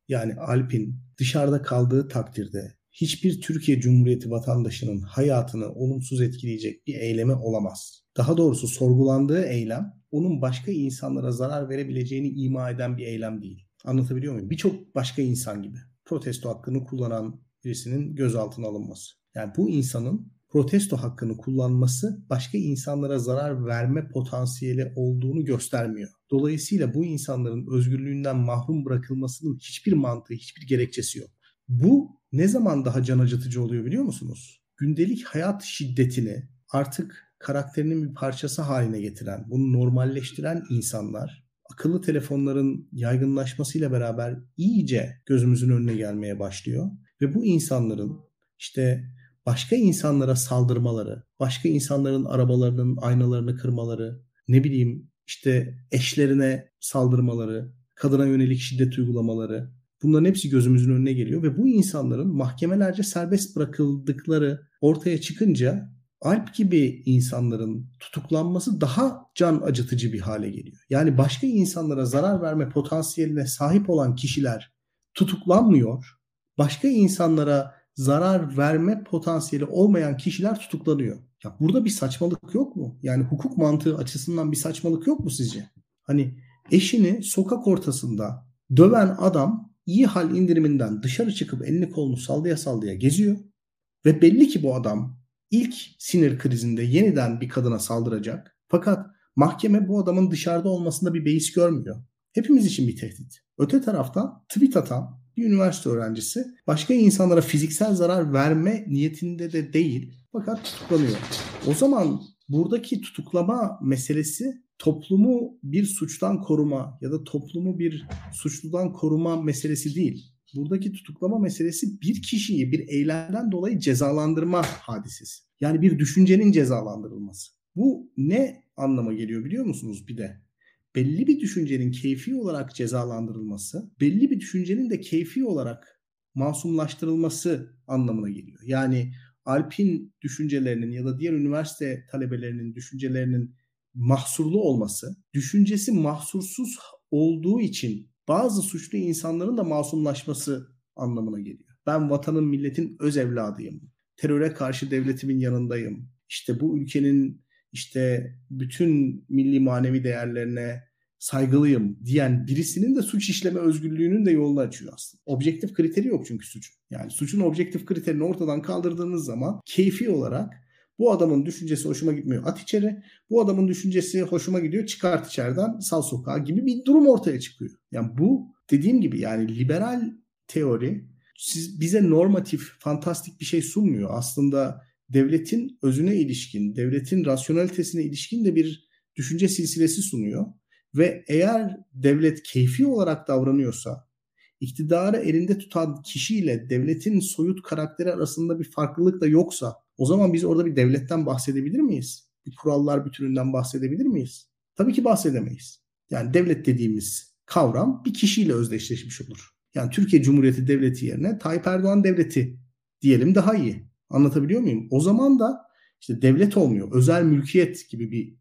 Yani Alp'in dışarıda kaldığı takdirde hiçbir Türkiye Cumhuriyeti vatandaşının hayatını olumsuz etkileyecek bir eyleme olamaz. Daha doğrusu sorgulandığı eylem onun başka insanlara zarar verebileceğini ima eden bir eylem değil. Anlatabiliyor muyum? Birçok başka insan gibi protesto hakkını kullanan birisinin gözaltına alınması. Yani bu insanın protesto hakkını kullanması başka insanlara zarar verme potansiyeli olduğunu göstermiyor. Dolayısıyla bu insanların özgürlüğünden mahrum bırakılmasının hiçbir mantığı, hiçbir gerekçesi yok. Bu ne zaman daha can acıtıcı oluyor biliyor musunuz? Gündelik hayat şiddetini artık karakterinin bir parçası haline getiren, bunu normalleştiren insanlar akıllı telefonların yaygınlaşmasıyla beraber iyice gözümüzün önüne gelmeye başlıyor. Ve bu insanların işte başka insanlara saldırmaları, başka insanların arabalarının aynalarını kırmaları, ne bileyim işte eşlerine saldırmaları, kadına yönelik şiddet uygulamaları bunların hepsi gözümüzün önüne geliyor. Ve bu insanların mahkemelerce serbest bırakıldıkları ortaya çıkınca Alp gibi insanların tutuklanması daha can acıtıcı bir hale geliyor. Yani başka insanlara zarar verme potansiyeline sahip olan kişiler tutuklanmıyor. Başka insanlara zarar verme potansiyeli olmayan kişiler tutuklanıyor. Ya burada bir saçmalık yok mu? Yani hukuk mantığı açısından bir saçmalık yok mu sizce? Hani eşini sokak ortasında döven adam iyi hal indiriminden dışarı çıkıp elini kolunu sallaya sallaya geziyor. Ve belli ki bu adam ilk sinir krizinde yeniden bir kadına saldıracak. Fakat mahkeme bu adamın dışarıda olmasında bir beis görmüyor. Hepimiz için bir tehdit. Öte taraftan tweet atan bir üniversite öğrencisi başka insanlara fiziksel zarar verme niyetinde de değil fakat tutuklanıyor. O zaman buradaki tutuklama meselesi toplumu bir suçtan koruma ya da toplumu bir suçludan koruma meselesi değil. Buradaki tutuklama meselesi bir kişiyi bir eylemden dolayı cezalandırma hadisesi. Yani bir düşüncenin cezalandırılması. Bu ne anlama geliyor biliyor musunuz bir de? Belli bir düşüncenin keyfi olarak cezalandırılması, belli bir düşüncenin de keyfi olarak masumlaştırılması anlamına geliyor. Yani Alp'in düşüncelerinin ya da diğer üniversite talebelerinin düşüncelerinin mahsurlu olması, düşüncesi mahsursuz olduğu için bazı suçlu insanların da masumlaşması anlamına geliyor. Ben vatanın milletin öz evladıyım. Teröre karşı devletimin yanındayım. İşte bu ülkenin işte bütün milli manevi değerlerine saygılıyım diyen birisinin de suç işleme özgürlüğünün de yolunu açıyor aslında. Objektif kriteri yok çünkü suçun. Yani suçun objektif kriterini ortadan kaldırdığınız zaman keyfi olarak bu adamın düşüncesi hoşuma gitmiyor at içeri. Bu adamın düşüncesi hoşuma gidiyor çıkart içeriden sal sokağa gibi bir durum ortaya çıkıyor. Yani bu dediğim gibi yani liberal teori siz bize normatif, fantastik bir şey sunmuyor. Aslında devletin özüne ilişkin, devletin rasyonalitesine ilişkin de bir düşünce silsilesi sunuyor. Ve eğer devlet keyfi olarak davranıyorsa, iktidarı elinde tutan kişiyle devletin soyut karakteri arasında bir farklılık da yoksa o zaman biz orada bir devletten bahsedebilir miyiz? Bir kurallar bütününden bahsedebilir miyiz? Tabii ki bahsedemeyiz. Yani devlet dediğimiz kavram bir kişiyle özdeşleşmiş olur. Yani Türkiye Cumhuriyeti Devleti yerine Tayyip Erdoğan Devleti diyelim daha iyi. Anlatabiliyor muyum? O zaman da işte devlet olmuyor. Özel mülkiyet gibi bir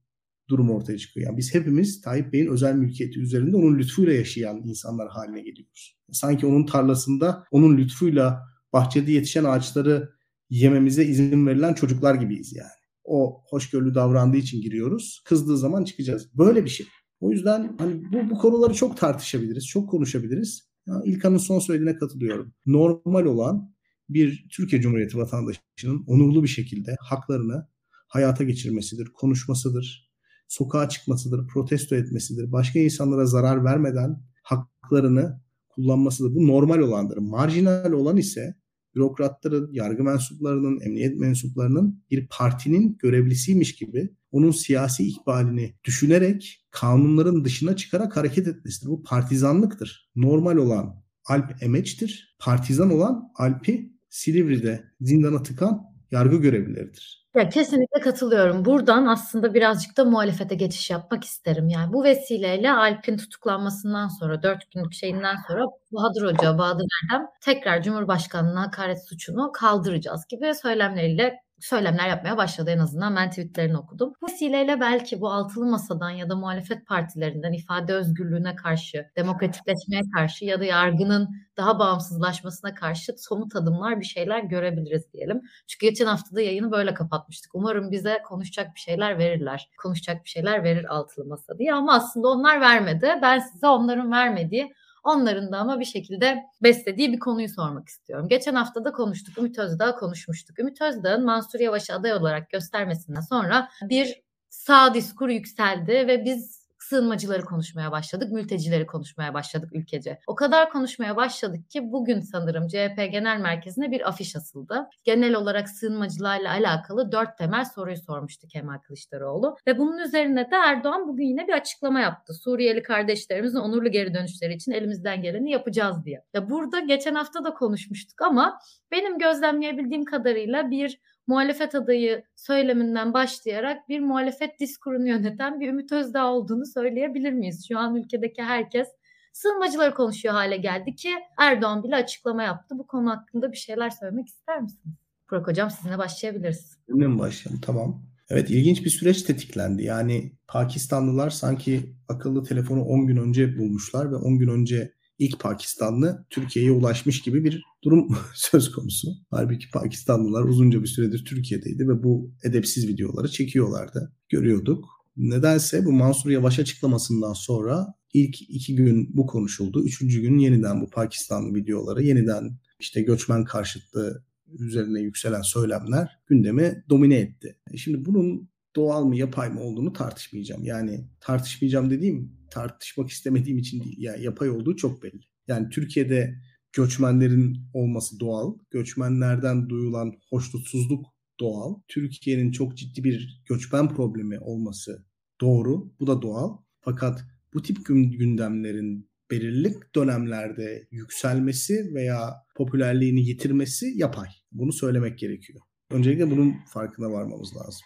durum ortaya çıkıyor. Yani biz hepimiz Tayyip Bey'in özel mülkiyeti üzerinde onun lütfuyla yaşayan insanlar haline geliyoruz. Sanki onun tarlasında onun lütfuyla bahçede yetişen ağaçları yememize izin verilen çocuklar gibiyiz yani. O hoşgörülü davrandığı için giriyoruz. Kızdığı zaman çıkacağız. Böyle bir şey. O yüzden hani bu, bu konuları çok tartışabiliriz, çok konuşabiliriz. Ya İlkan'ın son söylediğine katılıyorum. Normal olan bir Türkiye Cumhuriyeti vatandaşının onurlu bir şekilde haklarını hayata geçirmesidir, konuşmasıdır, sokağa çıkmasıdır, protesto etmesidir, başka insanlara zarar vermeden haklarını kullanmasıdır. Bu normal olandır. Marjinal olan ise bürokratların, yargı mensuplarının, emniyet mensuplarının bir partinin görevlisiymiş gibi onun siyasi ikbalini düşünerek kanunların dışına çıkarak hareket etmesidir. Bu partizanlıktır. Normal olan Alp Emeç'tir. Partizan olan Alp'i Silivri'de zindana tıkan yargı görevlileridir. Ya kesinlikle katılıyorum. Buradan aslında birazcık da muhalefete geçiş yapmak isterim. Yani bu vesileyle Alp'in tutuklanmasından sonra, dört günlük şeyinden sonra Bahadır Hoca, Bahadır Erdem tekrar Cumhurbaşkanlığına hakaret suçunu kaldıracağız gibi söylemleriyle söylemler yapmaya başladı en azından ben tweetlerini okudum. Bu vesileyle belki bu altılı masadan ya da muhalefet partilerinden ifade özgürlüğüne karşı, demokratikleşmeye karşı ya da yargının daha bağımsızlaşmasına karşı somut adımlar bir şeyler görebiliriz diyelim. Çünkü geçen hafta da yayını böyle kapatmıştık. Umarım bize konuşacak bir şeyler verirler. Konuşacak bir şeyler verir altılı masa diye ama aslında onlar vermedi. Ben size onların vermediği Onların da ama bir şekilde beslediği bir konuyu sormak istiyorum. Geçen hafta da konuştuk. Ümit Özdağ konuşmuştuk. Ümit Özdağ'ın Mansur Yavaş'ı aday olarak göstermesinden sonra bir sağ diskur yükseldi ve biz sığınmacıları konuşmaya başladık, mültecileri konuşmaya başladık ülkece. O kadar konuşmaya başladık ki bugün sanırım CHP Genel Merkezi'ne bir afiş asıldı. Genel olarak sığınmacılarla alakalı dört temel soruyu sormuştu Kemal Kılıçdaroğlu. Ve bunun üzerine de Erdoğan bugün yine bir açıklama yaptı. Suriyeli kardeşlerimizin onurlu geri dönüşleri için elimizden geleni yapacağız diye. Ya burada geçen hafta da konuşmuştuk ama benim gözlemleyebildiğim kadarıyla bir muhalefet adayı söyleminden başlayarak bir muhalefet diskurunu yöneten bir Ümit Özdağ olduğunu söyleyebilir miyiz? Şu an ülkedeki herkes sığınmacıları konuşuyor hale geldi ki Erdoğan bile açıklama yaptı. Bu konu hakkında bir şeyler söylemek ister misiniz? Burak Hocam sizinle başlayabiliriz. Benimle başlayalım? Tamam. Evet ilginç bir süreç tetiklendi. Yani Pakistanlılar sanki akıllı telefonu 10 gün önce bulmuşlar ve 10 gün önce ilk Pakistanlı Türkiye'ye ulaşmış gibi bir durum söz konusu. Halbuki Pakistanlılar uzunca bir süredir Türkiye'deydi ve bu edepsiz videoları çekiyorlardı. Görüyorduk. Nedense bu Mansur Yavaş açıklamasından sonra ilk iki gün bu konuşuldu. Üçüncü gün yeniden bu Pakistanlı videoları, yeniden işte göçmen karşıtlığı üzerine yükselen söylemler gündemi domine etti. E şimdi bunun doğal mı yapay mı olduğunu tartışmayacağım. Yani tartışmayacağım dediğim tartışmak istemediğim için değil. Yani yapay olduğu çok belli. Yani Türkiye'de göçmenlerin olması doğal. Göçmenlerden duyulan hoşnutsuzluk doğal. Türkiye'nin çok ciddi bir göçmen problemi olması doğru. Bu da doğal. Fakat bu tip gündemlerin belirli dönemlerde yükselmesi veya popülerliğini yitirmesi yapay. Bunu söylemek gerekiyor. Öncelikle bunun farkına varmamız lazım.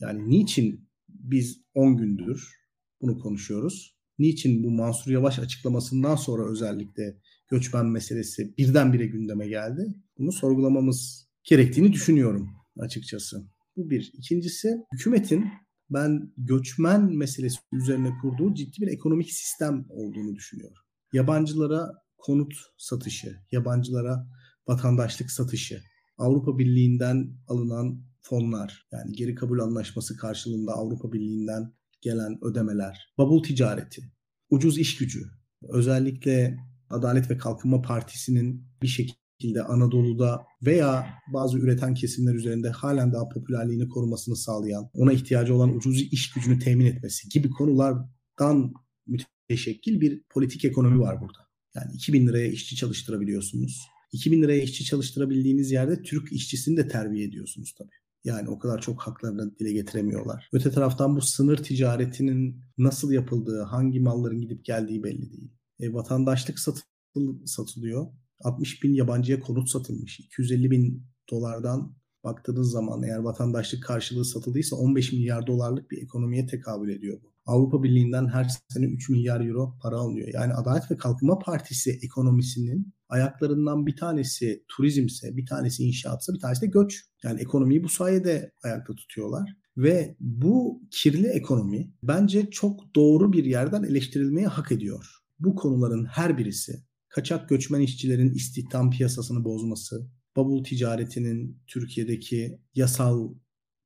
Yani niçin biz 10 gündür bunu konuşuyoruz? Niçin bu Mansur Yavaş açıklamasından sonra özellikle göçmen meselesi birdenbire gündeme geldi? Bunu sorgulamamız gerektiğini düşünüyorum açıkçası. Bu bir. İkincisi hükümetin ben göçmen meselesi üzerine kurduğu ciddi bir ekonomik sistem olduğunu düşünüyorum. Yabancılara konut satışı, yabancılara vatandaşlık satışı, Avrupa Birliği'nden alınan fonlar yani geri kabul anlaşması karşılığında Avrupa Birliği'nden gelen ödemeler, bavul ticareti, ucuz iş gücü, özellikle Adalet ve Kalkınma Partisi'nin bir şekilde Anadolu'da veya bazı üreten kesimler üzerinde halen daha popülerliğini korumasını sağlayan, ona ihtiyacı olan ucuz iş gücünü temin etmesi gibi konulardan müteşekkil bir politik ekonomi var burada. Yani 2000 liraya işçi çalıştırabiliyorsunuz. 2000 liraya işçi çalıştırabildiğiniz yerde Türk işçisini de terbiye ediyorsunuz tabii. Yani o kadar çok haklarını dile getiremiyorlar. Öte taraftan bu sınır ticaretinin nasıl yapıldığı, hangi malların gidip geldiği belli değil. E, vatandaşlık satıl, satılıyor. 60 bin yabancıya konut satılmış. 250 bin dolardan baktığınız zaman eğer vatandaşlık karşılığı satıldıysa 15 milyar dolarlık bir ekonomiye tekabül ediyor bu. Avrupa Birliği'nden her sene 3 milyar euro para alınıyor. Yani Adalet ve Kalkınma Partisi ekonomisinin ayaklarından bir tanesi turizmse, bir tanesi inşaatsa, bir tanesi de göç. Yani ekonomiyi bu sayede ayakta tutuyorlar. Ve bu kirli ekonomi bence çok doğru bir yerden eleştirilmeye hak ediyor. Bu konuların her birisi kaçak göçmen işçilerin istihdam piyasasını bozması, bavul ticaretinin Türkiye'deki yasal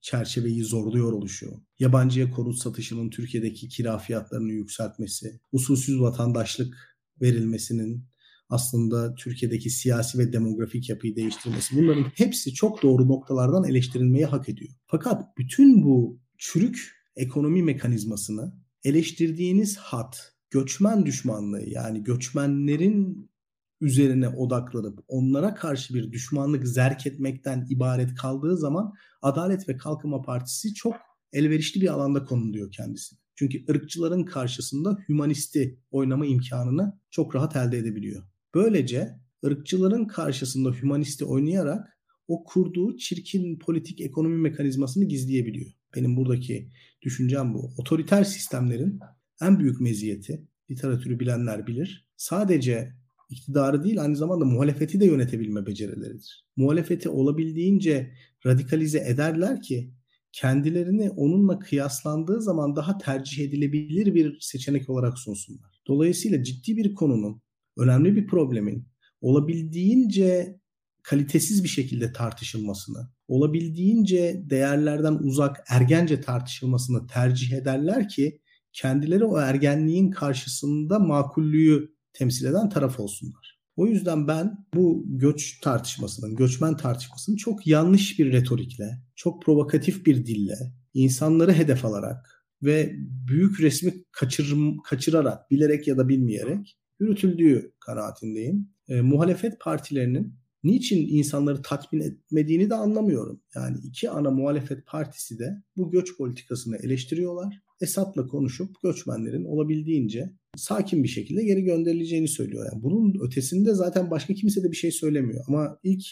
çerçeveyi zorluyor oluşu, yabancıya konut satışının Türkiye'deki kira fiyatlarını yükseltmesi, usulsüz vatandaşlık verilmesinin aslında Türkiye'deki siyasi ve demografik yapıyı değiştirmesi bunların hepsi çok doğru noktalardan eleştirilmeyi hak ediyor. Fakat bütün bu çürük ekonomi mekanizmasını eleştirdiğiniz hat, göçmen düşmanlığı yani göçmenlerin üzerine odaklanıp onlara karşı bir düşmanlık zerk etmekten ibaret kaldığı zaman Adalet ve Kalkınma Partisi çok elverişli bir alanda konuluyor kendisi. Çünkü ırkçıların karşısında hümanisti oynama imkanını çok rahat elde edebiliyor. Böylece ırkçıların karşısında hümanisti oynayarak o kurduğu çirkin politik ekonomi mekanizmasını gizleyebiliyor. Benim buradaki düşüncem bu. Otoriter sistemlerin en büyük meziyeti, literatürü bilenler bilir. Sadece iktidarı değil aynı zamanda muhalefeti de yönetebilme becerileridir. Muhalefeti olabildiğince radikalize ederler ki kendilerini onunla kıyaslandığı zaman daha tercih edilebilir bir seçenek olarak sunsunlar. Dolayısıyla ciddi bir konunun önemli bir problemin olabildiğince kalitesiz bir şekilde tartışılmasını, olabildiğince değerlerden uzak ergence tartışılmasını tercih ederler ki kendileri o ergenliğin karşısında makullüğü temsil eden taraf olsunlar. O yüzden ben bu göç tartışmasının, göçmen tartışmasının çok yanlış bir retorikle, çok provokatif bir dille, insanları hedef alarak, ve büyük resmi kaçır, kaçırarak, bilerek ya da bilmeyerek yürütüldüğü kanaatindeyim. E, muhalefet partilerinin niçin insanları tatmin etmediğini de anlamıyorum. Yani iki ana muhalefet partisi de bu göç politikasını eleştiriyorlar. Esad'la konuşup göçmenlerin olabildiğince sakin bir şekilde geri gönderileceğini söylüyor. Yani bunun ötesinde zaten başka kimse de bir şey söylemiyor. Ama ilk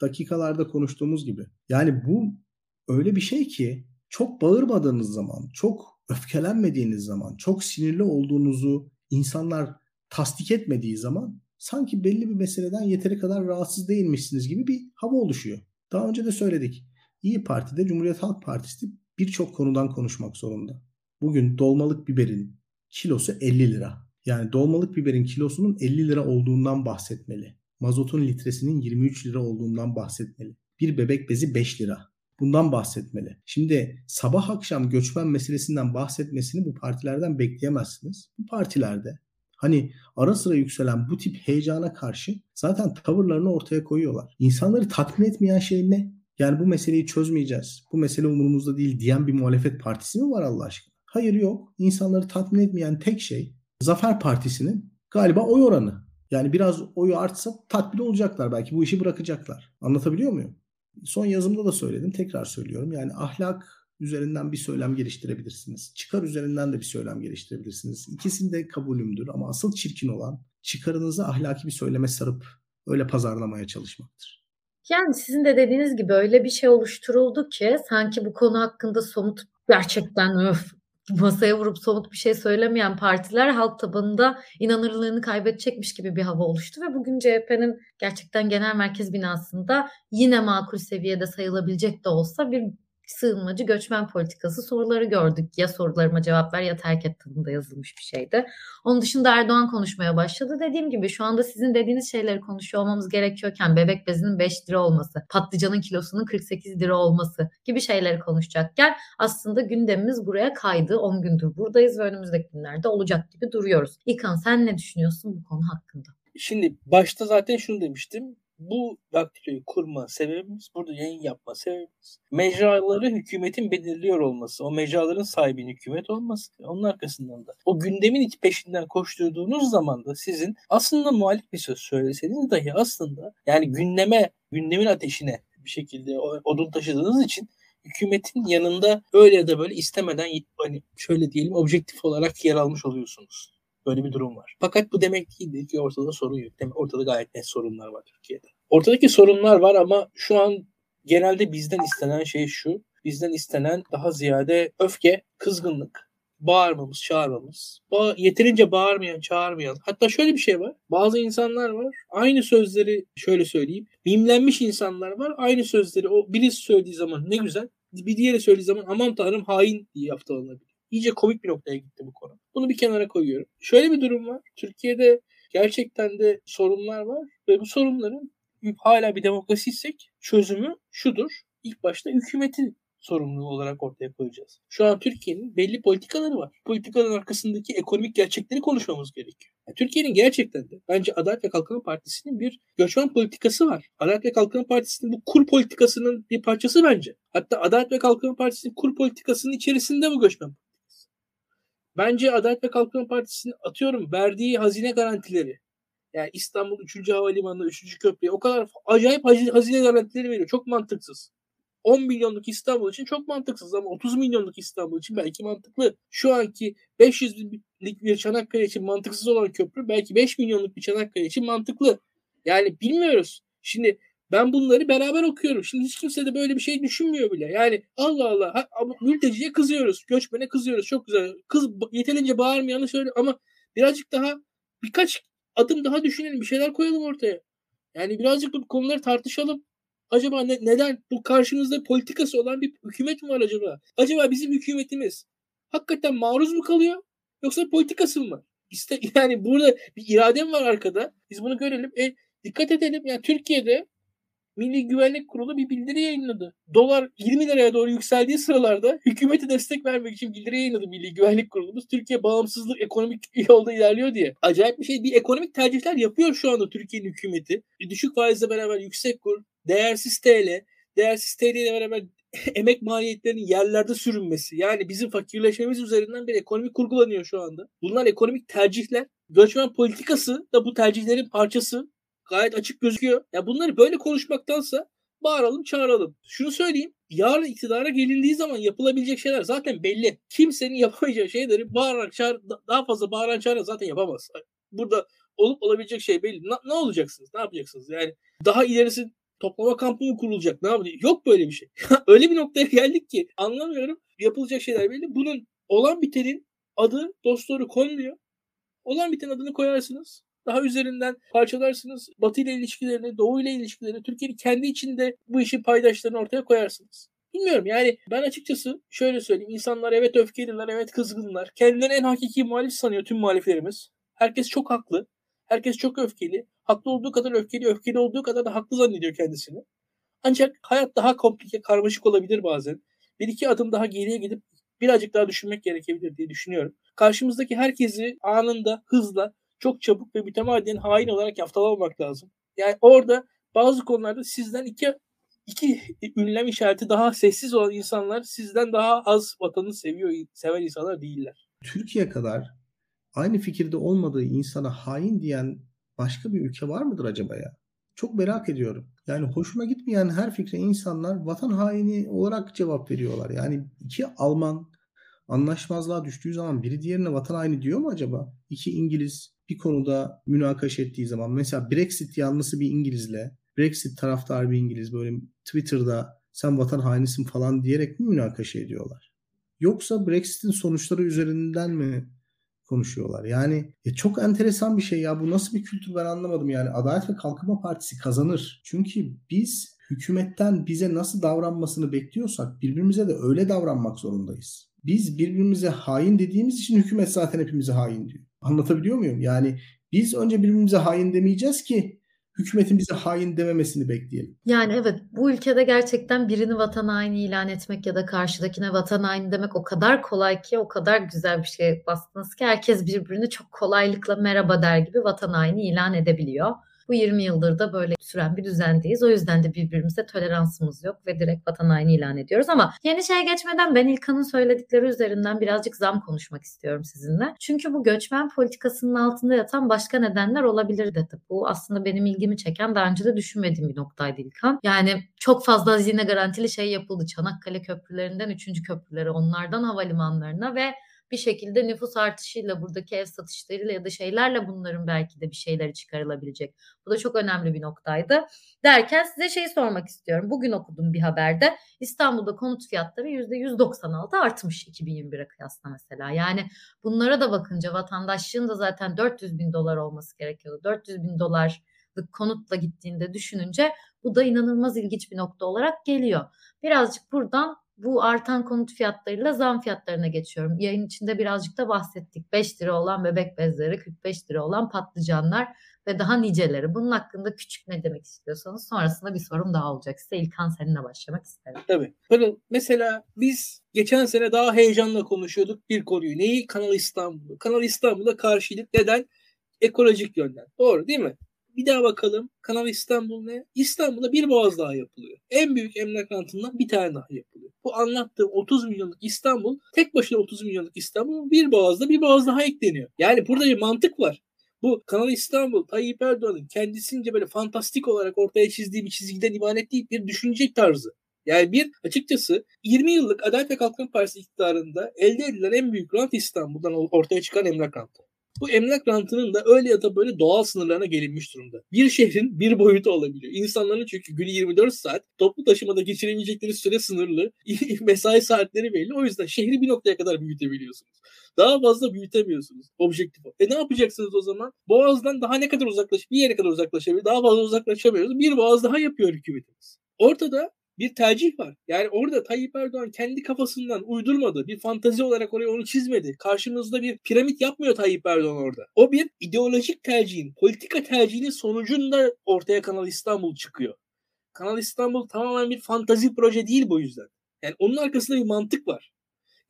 dakikalarda konuştuğumuz gibi. Yani bu öyle bir şey ki çok bağırmadığınız zaman, çok öfkelenmediğiniz zaman, çok sinirli olduğunuzu insanlar tasdik etmediği zaman sanki belli bir meseleden yeteri kadar rahatsız değilmişsiniz gibi bir hava oluşuyor. Daha önce de söyledik. İyi Parti'de Cumhuriyet Halk Partisi birçok konudan konuşmak zorunda. Bugün dolmalık biberin kilosu 50 lira. Yani dolmalık biberin kilosunun 50 lira olduğundan bahsetmeli. Mazotun litresinin 23 lira olduğundan bahsetmeli. Bir bebek bezi 5 lira. Bundan bahsetmeli. Şimdi sabah akşam göçmen meselesinden bahsetmesini bu partilerden bekleyemezsiniz. Bu partilerde Hani ara sıra yükselen bu tip heyecana karşı zaten tavırlarını ortaya koyuyorlar. İnsanları tatmin etmeyen şey ne? Yani bu meseleyi çözmeyeceğiz. Bu mesele umurumuzda değil diyen bir muhalefet partisi mi var Allah aşkına? Hayır yok. İnsanları tatmin etmeyen tek şey Zafer Partisi'nin galiba oy oranı. Yani biraz oyu artsa tatmin olacaklar belki bu işi bırakacaklar. Anlatabiliyor muyum? Son yazımda da söyledim tekrar söylüyorum. Yani ahlak üzerinden bir söylem geliştirebilirsiniz. Çıkar üzerinden de bir söylem geliştirebilirsiniz. İkisini de kabulümdür ama asıl çirkin olan çıkarınızı ahlaki bir söyleme sarıp öyle pazarlamaya çalışmaktır. Yani sizin de dediğiniz gibi öyle bir şey oluşturuldu ki sanki bu konu hakkında somut gerçekten öf masaya vurup somut bir şey söylemeyen partiler halk tabanında inanırlığını kaybedecekmiş gibi bir hava oluştu ve bugün CHP'nin gerçekten genel merkez binasında yine makul seviyede sayılabilecek de olsa bir sığınmacı göçmen politikası soruları gördük. Ya sorularıma cevap ver ya terk et tadında yazılmış bir şeydi. Onun dışında Erdoğan konuşmaya başladı. Dediğim gibi şu anda sizin dediğiniz şeyleri konuşuyor olmamız gerekiyorken bebek bezinin 5 lira olması, patlıcanın kilosunun 48 lira olması gibi şeyleri konuşacakken aslında gündemimiz buraya kaydı. 10 gündür buradayız ve önümüzdeki günlerde olacak gibi duruyoruz. İlkan sen ne düşünüyorsun bu konu hakkında? Şimdi başta zaten şunu demiştim bu daktiloyu kurma sebebimiz, burada yayın yapma sebebimiz mecraları hükümetin belirliyor olması, o mecraların sahibinin hükümet olması, onun arkasından da o gündemin peşinden koşturduğunuz zaman da sizin aslında muhalif bir söz söyleseniz dahi aslında yani gündeme, gündemin ateşine bir şekilde odun taşıdığınız için hükümetin yanında öyle ya da böyle istemeden hani şöyle diyelim objektif olarak yer almış oluyorsunuz. Böyle bir durum var. Fakat bu demek değildir ki ortada sorun yok. Demek ortada gayet net sorunlar var Türkiye'de. Ortadaki sorunlar var ama şu an genelde bizden istenen şey şu. Bizden istenen daha ziyade öfke, kızgınlık, bağırmamız, çağırmamız. Ba yeterince bağırmayan, çağırmayan. Hatta şöyle bir şey var. Bazı insanlar var. Aynı sözleri şöyle söyleyeyim. Mimlenmiş insanlar var. Aynı sözleri o birisi söylediği zaman ne güzel. Bir diğeri söylediği zaman aman tanrım hain diye yaptılanabilir iyice komik bir noktaya gitti bu konu. Bunu bir kenara koyuyorum. Şöyle bir durum var. Türkiye'de gerçekten de sorunlar var ve bu sorunların hala bir demokrasiysek çözümü şudur. İlk başta hükümetin sorumluluğu olarak ortaya koyacağız. Şu an Türkiye'nin belli politikaları var. Politikaların arkasındaki ekonomik gerçekleri konuşmamız gerekiyor. Yani Türkiye'nin gerçekten de bence Adalet ve Kalkınma Partisi'nin bir göçmen politikası var. Adalet ve Kalkınma Partisi'nin bu kur politikasının bir parçası bence. Hatta Adalet ve Kalkınma Partisi'nin kur politikasının içerisinde bu göçmen Bence Adalet ve Kalkınma Partisi'nin atıyorum verdiği hazine garantileri yani İstanbul 3. Havalimanı, 3. Köprü'ye o kadar acayip hazine garantileri veriyor. Çok mantıksız. 10 milyonluk İstanbul için çok mantıksız ama 30 milyonluk İstanbul için belki mantıklı. Şu anki 500 binlik bir Çanakkale için mantıksız olan köprü belki 5 milyonluk bir Çanakkale için mantıklı. Yani bilmiyoruz. Şimdi ben bunları beraber okuyorum. Şimdi hiç kimse de böyle bir şey düşünmüyor bile. Yani Allah Allah ha, mülteciye kızıyoruz. Göçmene kızıyoruz. Çok güzel. Kız yeterince bağırmayanı söyle ama birazcık daha birkaç adım daha düşünelim. Bir şeyler koyalım ortaya. Yani birazcık bu konuları tartışalım. Acaba ne, neden bu karşımızda politikası olan bir hükümet mi var acaba? Acaba bizim hükümetimiz hakikaten maruz mu kalıyor? Yoksa politikası mı? İşte yani burada bir irade mi var arkada? Biz bunu görelim. E, dikkat edelim. Yani Türkiye'de Milli Güvenlik Kurulu bir bildiri yayınladı. Dolar 20 liraya doğru yükseldiği sıralarda hükümete destek vermek için bildiri yayınladı Milli Güvenlik Kurulumuz. Türkiye bağımsızlık ekonomik yolda ilerliyor diye. Acayip bir şey. Bir ekonomik tercihler yapıyor şu anda Türkiye'nin hükümeti. Bir düşük faizle beraber yüksek kur, değersiz TL, değersiz TL ile beraber emek maliyetlerinin yerlerde sürünmesi. Yani bizim fakirleşmemiz üzerinden bir ekonomi kurgulanıyor şu anda. Bunlar ekonomik tercihler. Göçmen politikası da bu tercihlerin parçası. Gayet açık gözüküyor. Ya bunları böyle konuşmaktansa bağıralım çağıralım. Şunu söyleyeyim. Yarın iktidara gelindiği zaman yapılabilecek şeyler zaten belli. Kimsenin yapamayacağı şeyleri bağırarak çağır, daha fazla bağıran çağıran zaten yapamaz. Burada olup olabilecek şey belli. Ne, ne olacaksınız? Ne yapacaksınız? Yani daha ilerisi toplama kampı mı kurulacak? Ne yapacak? Yok böyle bir şey. Öyle bir noktaya geldik ki anlamıyorum. Yapılacak şeyler belli. Bunun olan bitenin adı dostları konmuyor. Olan biten adını koyarsınız. Daha üzerinden parçalarsınız. Batı ile ilişkilerini, Doğu ile ilişkilerini, Türkiye'nin kendi içinde bu işin paydaşlarını ortaya koyarsınız. Bilmiyorum yani ben açıkçası şöyle söyleyeyim. İnsanlar evet öfkeliler, evet kızgınlar. Kendilerini en hakiki muhalif sanıyor tüm muhaliflerimiz. Herkes çok haklı. Herkes çok öfkeli. Haklı olduğu kadar öfkeli, öfkeli olduğu kadar da haklı zannediyor kendisini. Ancak hayat daha komplike, karmaşık olabilir bazen. Bir iki adım daha geriye gidip birazcık daha düşünmek gerekebilir diye düşünüyorum. Karşımızdaki herkesi anında, hızla, çok çabuk ve mütemadiyen hain olarak yaftalamamak lazım. Yani orada bazı konularda sizden iki iki ünlem işareti daha sessiz olan insanlar sizden daha az vatanı seviyor, seven insanlar değiller. Türkiye kadar aynı fikirde olmadığı insana hain diyen başka bir ülke var mıdır acaba ya? Çok merak ediyorum. Yani hoşuma gitmeyen her fikre insanlar vatan haini olarak cevap veriyorlar. Yani iki Alman anlaşmazlığa düştüğü zaman biri diğerine vatan haini diyor mu acaba? İki İngiliz bir konuda münakaş ettiği zaman mesela Brexit yanlısı bir İngilizle Brexit taraftarı bir İngiliz böyle Twitter'da sen vatan hainisin falan diyerek mi münakaşa ediyorlar? Yoksa Brexit'in sonuçları üzerinden mi konuşuyorlar. Yani ya çok enteresan bir şey ya. Bu nasıl bir kültür ben anlamadım yani. Adalet ve Kalkınma Partisi kazanır. Çünkü biz hükümetten bize nasıl davranmasını bekliyorsak birbirimize de öyle davranmak zorundayız. Biz birbirimize hain dediğimiz için hükümet zaten hepimize hain diyor. Anlatabiliyor muyum? Yani biz önce birbirimize hain demeyeceğiz ki hükümetin bize hain dememesini bekleyelim. Yani evet bu ülkede gerçekten birini vatan haini ilan etmek ya da karşıdakine vatan haini demek o kadar kolay ki o kadar güzel bir şey bastınız ki herkes birbirini çok kolaylıkla merhaba der gibi vatan haini ilan edebiliyor. Bu 20 yıldır da böyle süren bir düzendeyiz. O yüzden de birbirimize toleransımız yok ve direkt vatan haini ilan ediyoruz. Ama yeni şeye geçmeden ben İlkan'ın söyledikleri üzerinden birazcık zam konuşmak istiyorum sizinle. Çünkü bu göçmen politikasının altında yatan başka nedenler olabilir dedi. Bu aslında benim ilgimi çeken daha önce de düşünmediğim bir noktaydı İlkan. Yani çok fazla hazine garantili şey yapıldı. Çanakkale köprülerinden 3. köprülere, onlardan havalimanlarına ve bir şekilde nüfus artışıyla buradaki ev satışlarıyla ya da şeylerle bunların belki de bir şeyleri çıkarılabilecek. Bu da çok önemli bir noktaydı. Derken size şey sormak istiyorum. Bugün okudum bir haberde İstanbul'da konut fiyatları %196 artmış 2021'e kıyasla mesela. Yani bunlara da bakınca vatandaşlığın da zaten 400 bin dolar olması gerekiyordu. 400 bin dolarlık konutla gittiğinde düşününce bu da inanılmaz ilginç bir nokta olarak geliyor. Birazcık buradan bu artan konut fiyatlarıyla zam fiyatlarına geçiyorum. Yayın içinde birazcık da bahsettik. 5 lira olan bebek bezleri, 45 lira olan patlıcanlar ve daha niceleri. Bunun hakkında küçük ne demek istiyorsanız sonrasında bir sorum daha olacak size. İlkan seninle başlamak isterim. Tabii. Pırıl mesela biz geçen sene daha heyecanla konuşuyorduk bir konuyu. Neyi? Kanal İstanbul. Kanal İstanbul'a karşıydık. Neden? Ekolojik yönden. Doğru değil mi? Bir daha bakalım. Kanal İstanbul ne? İstanbul'da bir boğaz daha yapılıyor. En büyük emlak rantından bir tane daha yapılıyor. Bu anlattığım 30 milyonluk İstanbul tek başına 30 milyonluk İstanbul bir boğazda bir boğaz daha ekleniyor. Yani burada bir mantık var. Bu Kanal İstanbul, Tayyip Erdoğan'ın kendisince böyle fantastik olarak ortaya çizdiği bir çizgiden ibaret değil bir düşünce tarzı. Yani bir açıkçası 20 yıllık Adalet ve Kalkınma Partisi iktidarında elde edilen en büyük rant İstanbul'dan ortaya çıkan emlak rantı. Bu emlak rantının da öyle ya da böyle doğal sınırlarına gelinmiş durumda. Bir şehrin bir boyutu olabiliyor. İnsanların çünkü günü 24 saat toplu taşımada geçirebilecekleri süre sınırlı. mesai saatleri belli. O yüzden şehri bir noktaya kadar büyütebiliyorsunuz. Daha fazla büyütemiyorsunuz objektif. E ne yapacaksınız o zaman? Boğaz'dan daha ne kadar uzaklaş, bir yere kadar uzaklaşabilir. Daha fazla uzaklaşamıyoruz. Bir boğaz daha yapıyor hükümetimiz. Ortada bir tercih var. Yani orada Tayyip Erdoğan kendi kafasından uydurmadı. Bir fantazi olarak oraya onu çizmedi. Karşımızda bir piramit yapmıyor Tayyip Erdoğan orada. O bir ideolojik tercihin, politika tercihinin sonucunda ortaya Kanal İstanbul çıkıyor. Kanal İstanbul tamamen bir fantazi proje değil bu yüzden. Yani onun arkasında bir mantık var.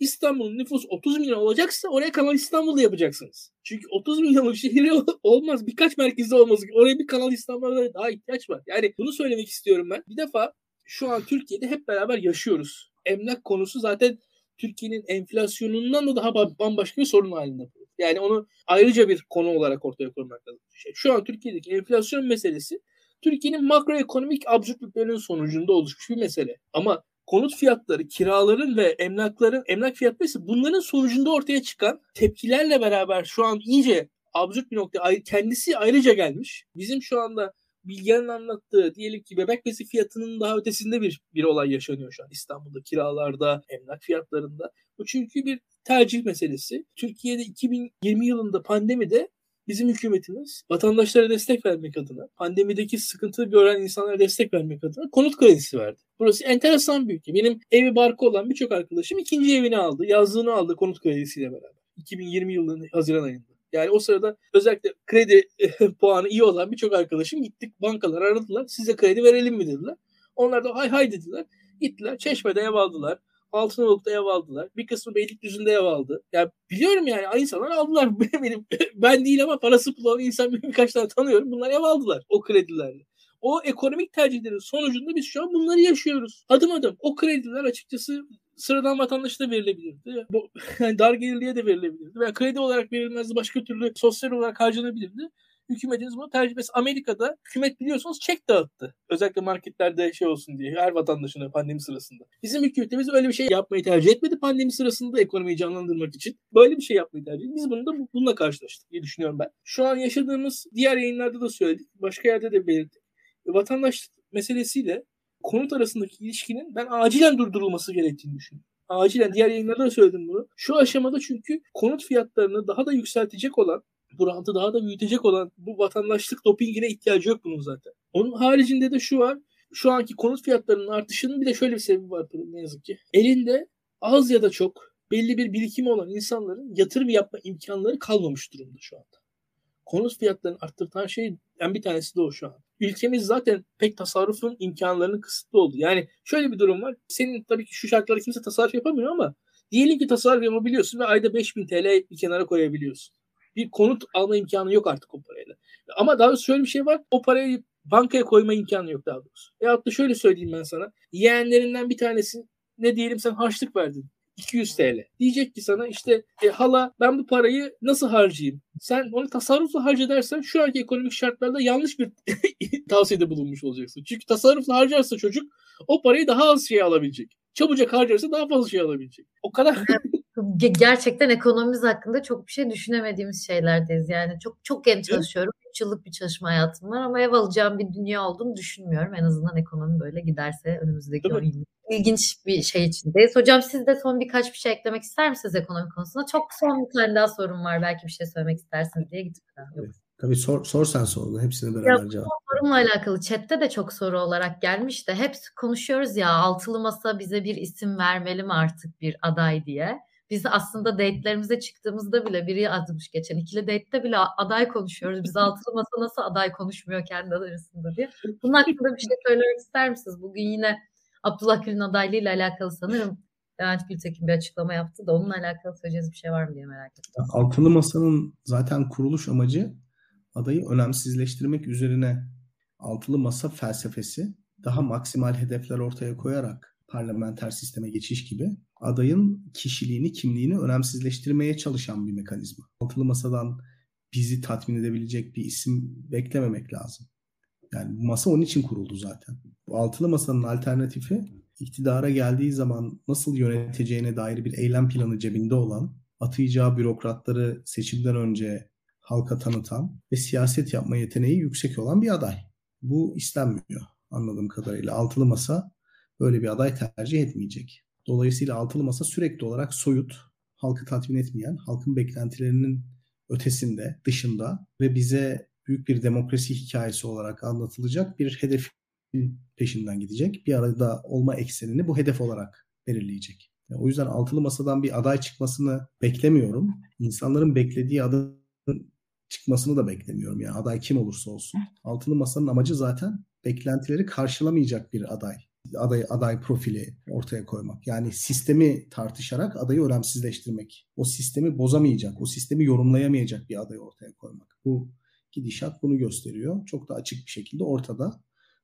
İstanbul'un nüfus 30 milyon olacaksa oraya Kanal İstanbul'da yapacaksınız. Çünkü 30 milyonluk şehir olmaz. Birkaç merkezde olmaz. Oraya bir Kanal İstanbul'da daha ihtiyaç var. Yani bunu söylemek istiyorum ben. Bir defa şu an Türkiye'de hep beraber yaşıyoruz. Emlak konusu zaten Türkiye'nin enflasyonundan da daha bambaşka bir sorun halinde. Yani onu ayrıca bir konu olarak ortaya koymak lazım. Şey, şu an Türkiye'deki enflasyon meselesi Türkiye'nin makroekonomik absürtlüklerinin sonucunda oluşmuş bir mesele. Ama konut fiyatları, kiraların ve emlakların, emlak fiyatları ise bunların sonucunda ortaya çıkan tepkilerle beraber şu an iyice absürt bir nokta kendisi ayrıca gelmiş. Bizim şu anda Bilgehan'ın anlattığı diyelim ki bebek besi fiyatının daha ötesinde bir, bir olay yaşanıyor şu an İstanbul'da kiralarda, emlak fiyatlarında. Bu çünkü bir tercih meselesi. Türkiye'de 2020 yılında pandemide bizim hükümetimiz vatandaşlara destek vermek adına, pandemideki sıkıntı gören insanlara destek vermek adına konut kredisi verdi. Burası enteresan bir ülke. Benim evi barkı olan birçok arkadaşım ikinci evini aldı, yazlığını aldı konut kredisiyle beraber. 2020 yılının Haziran ayında. Yani o sırada özellikle kredi puanı iyi olan birçok arkadaşım gittik bankalar aradılar. Size kredi verelim mi dediler. Onlar da hay hay dediler. Gittiler Çeşme'de ev aldılar. Altınoluk'ta ev aldılar. Bir kısmı Beylikdüzü'nde ev aldı. Ya yani biliyorum yani insanlar aldılar. Benim, ben değil ama parası bulan insan birkaç tane tanıyorum. Bunlar ev aldılar o kredilerle. O ekonomik tercihlerin sonucunda biz şu an bunları yaşıyoruz. Adım adım. O krediler açıkçası sıradan vatandaşa da verilebilirdi. Bu, yani dar gelirliye de verilebilirdi. Veya kredi olarak verilmezdi. Başka türlü sosyal olarak harcanabilirdi. Hükümetiniz bunu tercih etmesi. Amerika'da hükümet biliyorsunuz çek dağıttı. Özellikle marketlerde şey olsun diye her vatandaşına pandemi sırasında. Bizim hükümetimiz öyle bir şey yapmayı tercih etmedi pandemi sırasında ekonomiyi canlandırmak için. Böyle bir şey yapmayı tercih etti. Biz bunu da bununla karşılaştık diye düşünüyorum ben. Şu an yaşadığımız diğer yayınlarda da söyledik. Başka yerde de belirttik. Vatandaş meselesiyle konut arasındaki ilişkinin ben acilen durdurulması gerektiğini düşünüyorum. Acilen diğer yayınlarda da söyledim bunu. Şu aşamada çünkü konut fiyatlarını daha da yükseltecek olan bu rantı daha da büyütecek olan bu vatandaşlık dopingine ihtiyacı yok bunun zaten. Onun haricinde de şu var. Şu anki konut fiyatlarının artışının bir de şöyle bir sebebi var ne yazık ki. Elinde az ya da çok belli bir birikimi olan insanların yatırım yapma imkanları kalmamış durumda şu anda. Konut fiyatlarını arttıran şey en bir tanesi de o şu an. Ülkemiz zaten pek tasarrufun imkanlarının kısıtlı oldu. Yani şöyle bir durum var. Senin tabii ki şu şartlarda kimse tasarruf yapamıyor ama diyelim ki tasarruf yapabiliyorsun ve ayda 5000 TL bir kenara koyabiliyorsun bir konut alma imkanı yok artık o parayla. Ama daha doğrusu şöyle bir şey var. O parayı bankaya koyma imkanı yok daha doğrusu. Veyahut da şöyle söyleyeyim ben sana. Yeğenlerinden bir tanesi ne diyelim sen harçlık verdin. 200 TL. Diyecek ki sana işte e, hala ben bu parayı nasıl harcayayım? Sen onu tasarrufla harca dersen şu anki ekonomik şartlarda yanlış bir tavsiyede bulunmuş olacaksın. Çünkü tasarrufla harcarsa çocuk o parayı daha az şey alabilecek. Çabucak harcarsa daha fazla şey alabilecek. O kadar gerçekten ekonomimiz hakkında çok bir şey düşünemediğimiz şeylerdeyiz. Yani çok çok genç çalışıyorum. 3 yıllık bir çalışma hayatım var ama ev alacağım bir dünya olduğunu düşünmüyorum. En azından ekonomi böyle giderse önümüzdeki 10 yıl. İlginç bir şey içindeyiz. Hocam siz de son birkaç bir şey eklemek ister misiniz ekonomi konusunda? Çok son bir tane daha sorum var. Belki bir şey söylemek istersiniz diye gitmeden. Yok. Tabii sor, sor sen sorunu. Hepsini beraber cevap. Sorumla alakalı chatte de çok soru olarak gelmiş de hep konuşuyoruz ya altılı masa bize bir isim vermeli mi artık bir aday diye. Biz aslında date'lerimize çıktığımızda bile biri yazmış geçen ikili date'te bile aday konuşuyoruz. Biz altılı masa nasıl aday konuşmuyor kendi arasında diye. Bunun hakkında bir şey söylemek ister misiniz? Bugün yine Abdullah Gül'ün adaylığıyla alakalı sanırım Levent Gültekin bir açıklama yaptı da onunla alakalı söyleyeceğiniz bir şey var mı diye merak ettim. Altılı Masa'nın zaten kuruluş amacı adayı önemsizleştirmek üzerine altılı masa felsefesi daha maksimal hedefler ortaya koyarak parlamenter sisteme geçiş gibi adayın kişiliğini, kimliğini önemsizleştirmeye çalışan bir mekanizma. Altılı masadan bizi tatmin edebilecek bir isim beklememek lazım. Yani bu masa onun için kuruldu zaten. Bu altılı masanın alternatifi iktidara geldiği zaman nasıl yöneteceğine dair bir eylem planı cebinde olan, atayacağı bürokratları seçimden önce halka tanıtan ve siyaset yapma yeteneği yüksek olan bir aday. Bu istenmiyor anladığım kadarıyla. Altılı masa böyle bir aday tercih etmeyecek. Dolayısıyla altılı masa sürekli olarak soyut, halkı tatmin etmeyen, halkın beklentilerinin ötesinde, dışında ve bize büyük bir demokrasi hikayesi olarak anlatılacak bir hedefin peşinden gidecek. Bir arada olma eksenini bu hedef olarak belirleyecek. Yani o yüzden altılı masadan bir aday çıkmasını beklemiyorum. İnsanların beklediği adayın çıkmasını da beklemiyorum. Yani aday kim olursa olsun. Altılı masanın amacı zaten beklentileri karşılamayacak bir aday aday aday profili ortaya koymak. Yani sistemi tartışarak adayı önemsizleştirmek. O sistemi bozamayacak, o sistemi yorumlayamayacak bir adayı ortaya koymak. Bu gidişat bunu gösteriyor. Çok da açık bir şekilde ortada.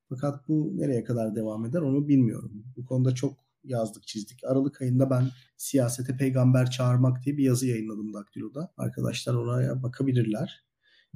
Fakat bu nereye kadar devam eder onu bilmiyorum. Bu konuda çok yazdık çizdik. Aralık ayında ben siyasete peygamber çağırmak diye bir yazı yayınladım Daktilo'da. Arkadaşlar oraya bakabilirler.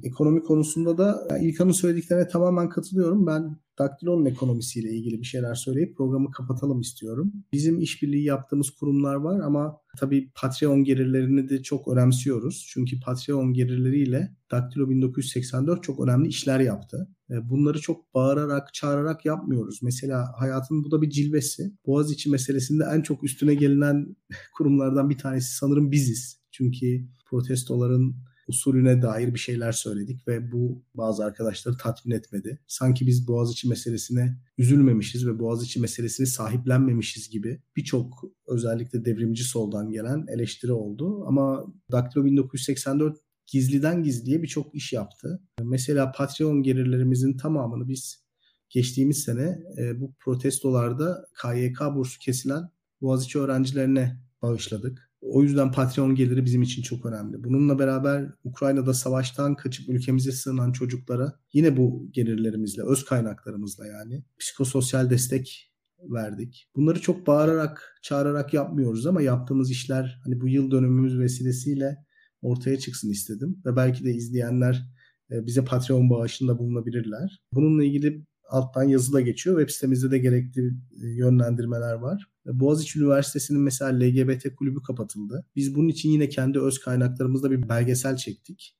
Ekonomi konusunda da İlkan'ın söylediklerine tamamen katılıyorum. Ben Daktilo'nun ekonomisiyle ilgili bir şeyler söyleyip programı kapatalım istiyorum. Bizim işbirliği yaptığımız kurumlar var ama tabii Patreon gelirlerini de çok önemsiyoruz. Çünkü Patreon gelirleriyle Daktilo 1984 çok önemli işler yaptı. Bunları çok bağırarak, çağırarak yapmıyoruz. Mesela hayatın bu da bir cilvesi. Boğaziçi meselesinde en çok üstüne gelinen kurumlardan bir tanesi sanırım biziz. Çünkü protestoların usulüne dair bir şeyler söyledik ve bu bazı arkadaşları tatmin etmedi. Sanki biz Boğaziçi meselesine üzülmemişiz ve Boğaziçi meselesini sahiplenmemişiz gibi birçok özellikle devrimci soldan gelen eleştiri oldu. Ama Daktilo 1984 gizliden gizliye birçok iş yaptı. Mesela Patreon gelirlerimizin tamamını biz geçtiğimiz sene e, bu protestolarda KYK bursu kesilen Boğaziçi öğrencilerine bağışladık. O yüzden Patreon geliri bizim için çok önemli. Bununla beraber Ukrayna'da savaştan kaçıp ülkemize sığınan çocuklara yine bu gelirlerimizle, öz kaynaklarımızla yani psikososyal destek verdik. Bunları çok bağırarak, çağırarak yapmıyoruz ama yaptığımız işler hani bu yıl dönümümüz vesilesiyle ortaya çıksın istedim. Ve belki de izleyenler e, bize Patreon bağışında bulunabilirler. Bununla ilgili alttan yazı da geçiyor. Web sitemizde de gerekli e, yönlendirmeler var. Boğaziçi Üniversitesi'nin mesela LGBT kulübü kapatıldı. Biz bunun için yine kendi öz kaynaklarımızda bir belgesel çektik.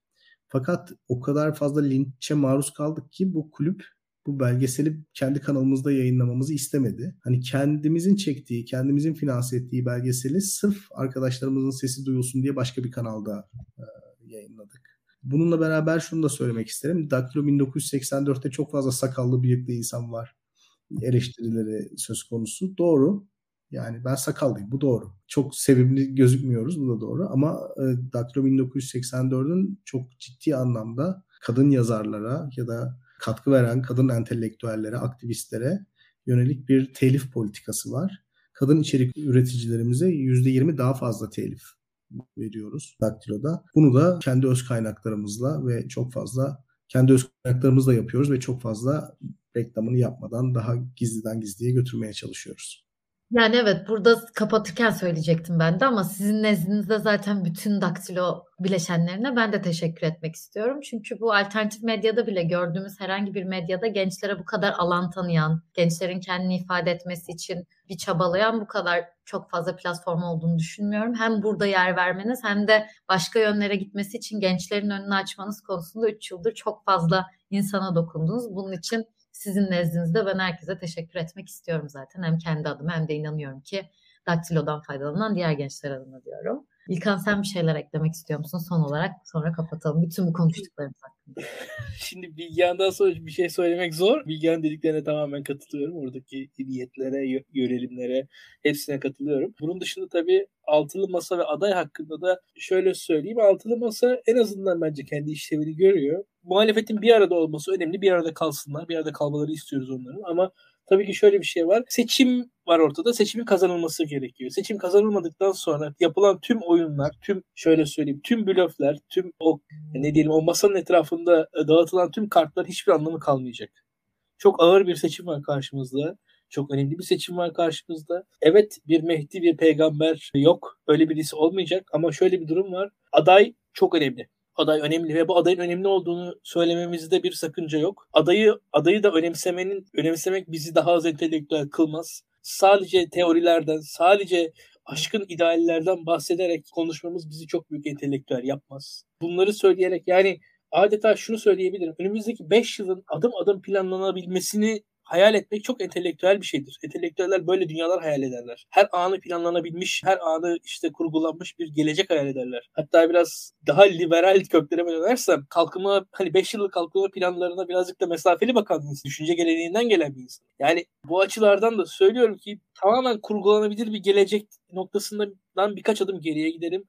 Fakat o kadar fazla linçe maruz kaldık ki bu kulüp bu belgeseli kendi kanalımızda yayınlamamızı istemedi. Hani kendimizin çektiği, kendimizin finanse ettiği belgeseli sırf arkadaşlarımızın sesi duyulsun diye başka bir kanalda e, yayınladık. Bununla beraber şunu da söylemek isterim. Daktilo 1984'te çok fazla sakallı bıyıklı insan var eleştirileri söz konusu. Doğru. Yani ben sakallıyım. Bu doğru. Çok sevimli gözükmüyoruz. Bu da doğru. Ama e, Daktilo 1984'ün çok ciddi anlamda kadın yazarlara ya da katkı veren kadın entelektüellere, aktivistlere yönelik bir telif politikası var. Kadın içerik üreticilerimize %20 daha fazla telif veriyoruz Daktilo'da. Bunu da kendi öz kaynaklarımızla ve çok fazla kendi öz kaynaklarımızla yapıyoruz ve çok fazla reklamını yapmadan daha gizliden gizliye götürmeye çalışıyoruz. Yani evet burada kapatırken söyleyecektim ben de ama sizin nezdinizde zaten bütün daktilo bileşenlerine ben de teşekkür etmek istiyorum. Çünkü bu alternatif medyada bile gördüğümüz herhangi bir medyada gençlere bu kadar alan tanıyan, gençlerin kendini ifade etmesi için bir çabalayan bu kadar çok fazla platform olduğunu düşünmüyorum. Hem burada yer vermeniz hem de başka yönlere gitmesi için gençlerin önünü açmanız konusunda 3 yıldır çok fazla insana dokundunuz. Bunun için sizin nezdinizde ben herkese teşekkür etmek istiyorum zaten. Hem kendi adıma hem de inanıyorum ki Daktilo'dan faydalanan diğer gençler adına diyorum. İlkan sen bir şeyler eklemek istiyor musun son olarak? Sonra kapatalım bütün bu konuştuklarımız hakkında. Şimdi Bilgehan'dan sonra bir şey söylemek zor. Bilgehan dediklerine tamamen katılıyorum. Oradaki niyetlere, yönelimlere hepsine katılıyorum. Bunun dışında tabii altılı masa ve aday hakkında da şöyle söyleyeyim. Altılı masa en azından bence kendi işlevini görüyor. Muhalefetin bir arada olması önemli. Bir arada kalsınlar. Bir arada kalmaları istiyoruz onların. Ama tabii ki şöyle bir şey var. Seçim var ortada. Seçimin kazanılması gerekiyor. Seçim kazanılmadıktan sonra yapılan tüm oyunlar, tüm şöyle söyleyeyim, tüm blöfler, tüm o ne diyelim o masanın etrafında dağıtılan tüm kartlar hiçbir anlamı kalmayacak. Çok ağır bir seçim var karşımızda. Çok önemli bir seçim var karşımızda. Evet bir Mehdi bir peygamber yok. Öyle birisi olmayacak ama şöyle bir durum var. Aday çok önemli aday önemli ve bu adayın önemli olduğunu söylememizde bir sakınca yok. Adayı adayı da önemsemenin önemsemek bizi daha az entelektüel kılmaz. Sadece teorilerden, sadece aşkın ideallerden bahsederek konuşmamız bizi çok büyük entelektüel yapmaz. Bunları söyleyerek yani adeta şunu söyleyebilirim. Önümüzdeki 5 yılın adım adım planlanabilmesini hayal etmek çok entelektüel bir şeydir. Entelektüeller böyle dünyalar hayal ederler. Her anı planlanabilmiş, her anı işte kurgulanmış bir gelecek hayal ederler. Hatta biraz daha liberal köklere dönersem kalkınma hani 5 yıllık kalkınma planlarına birazcık da mesafeli bakan bir insan. Düşünce geleneğinden gelen bir insan. Yani bu açılardan da söylüyorum ki tamamen kurgulanabilir bir gelecek noktasından birkaç adım geriye gidelim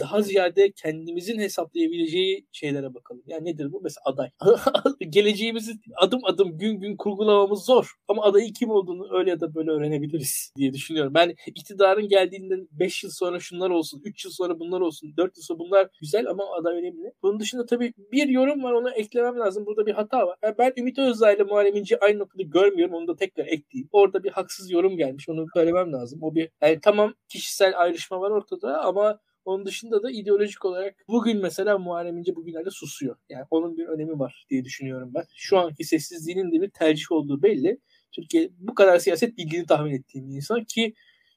daha ziyade kendimizin hesaplayabileceği şeylere bakalım. Yani nedir bu? Mesela aday. Geleceğimizi adım adım gün gün kurgulamamız zor. Ama adayı kim olduğunu öyle ya da böyle öğrenebiliriz diye düşünüyorum. Ben iktidarın geldiğinden 5 yıl sonra şunlar olsun, 3 yıl sonra bunlar olsun, 4 yıl sonra bunlar güzel ama aday önemli. Bunun dışında tabii bir yorum var ona eklemem lazım. Burada bir hata var. Yani ben Ümit Özdağ ile Muharrem İnce aynı noktada görmüyorum. Onu da tekrar ekleyeyim. Orada bir haksız yorum gelmiş. Onu söylemem lazım. O bir yani tamam kişisel ayrışma var ortada ama onun dışında da ideolojik olarak bugün mesela Muharrem İnce bugünlerde susuyor. Yani onun bir önemi var diye düşünüyorum ben. Şu anki sessizliğinin de bir tercih olduğu belli. Türkiye bu kadar siyaset bildiğini tahmin ettiğim bir insan ki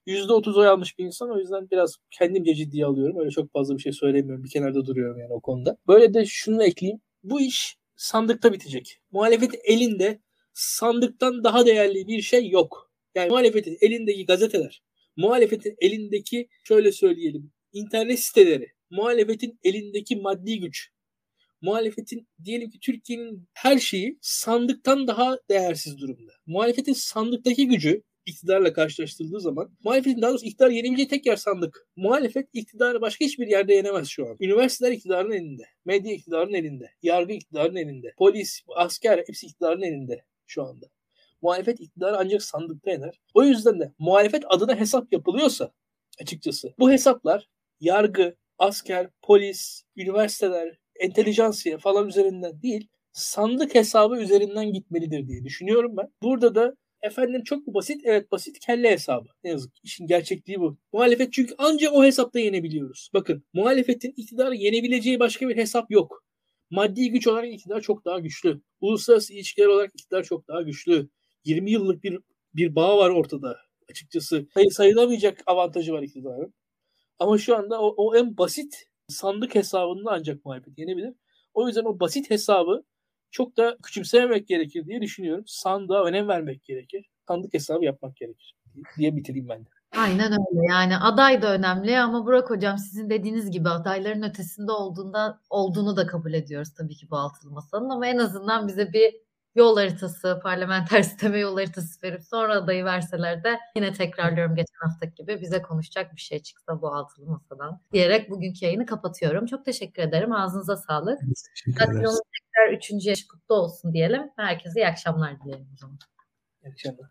%30 oy almış bir insan. O yüzden biraz kendimce ciddiye alıyorum. Öyle çok fazla bir şey söylemiyorum. Bir kenarda duruyorum yani o konuda. Böyle de şunu ekleyeyim. Bu iş sandıkta bitecek. Muhalefet elinde sandıktan daha değerli bir şey yok. Yani muhalefetin elindeki gazeteler, muhalefetin elindeki şöyle söyleyelim internet siteleri, muhalefetin elindeki maddi güç, muhalefetin diyelim ki Türkiye'nin her şeyi sandıktan daha değersiz durumda. Muhalefetin sandıktaki gücü iktidarla karşılaştırıldığı zaman muhalefetin daha doğrusu iktidar yenebileceği tek yer sandık. Muhalefet iktidarı başka hiçbir yerde yenemez şu an. Üniversiteler iktidarın elinde. Medya iktidarın elinde. Yargı iktidarın elinde. Polis, asker hepsi iktidarın elinde şu anda. Muhalefet iktidarı ancak sandıkta yener. O yüzden de muhalefet adına hesap yapılıyorsa açıkçası bu hesaplar yargı, asker, polis, üniversiteler, entelijansiye falan üzerinden değil sandık hesabı üzerinden gitmelidir diye düşünüyorum ben. Burada da efendim çok mu basit? Evet basit kelle hesabı. Ne yazık ki işin gerçekliği bu. Muhalefet çünkü ancak o hesapta yenebiliyoruz. Bakın muhalefetin iktidarı yenebileceği başka bir hesap yok. Maddi güç olarak iktidar çok daha güçlü. Uluslararası ilişkiler olarak iktidar çok daha güçlü. 20 yıllık bir bir bağ var ortada açıkçası. Sayı sayılamayacak avantajı var iktidarın. Ama şu anda o, o en basit sandık hesabında ancak muhalefet yenebilir. O yüzden o basit hesabı çok da küçümsememek gerekir diye düşünüyorum. Sandığa önem vermek gerekir. Sandık hesabı yapmak gerekir diye bitireyim ben de. Aynen öyle yani aday da önemli ama Burak Hocam sizin dediğiniz gibi adayların ötesinde olduğunda olduğunu da kabul ediyoruz tabii ki bu altılı masanın ama en azından bize bir yol haritası, parlamenter sisteme yol haritası verip sonra adayı verseler de yine tekrarlıyorum geçen haftaki gibi bize konuşacak bir şey çıksa bu altılı masadan diyerek bugünkü yayını kapatıyorum. Çok teşekkür ederim. Ağzınıza sağlık. Teşekkür tekrar üçüncü yaş kutlu olsun diyelim. Herkese iyi akşamlar dilerim o zaman. İyi akşamlar.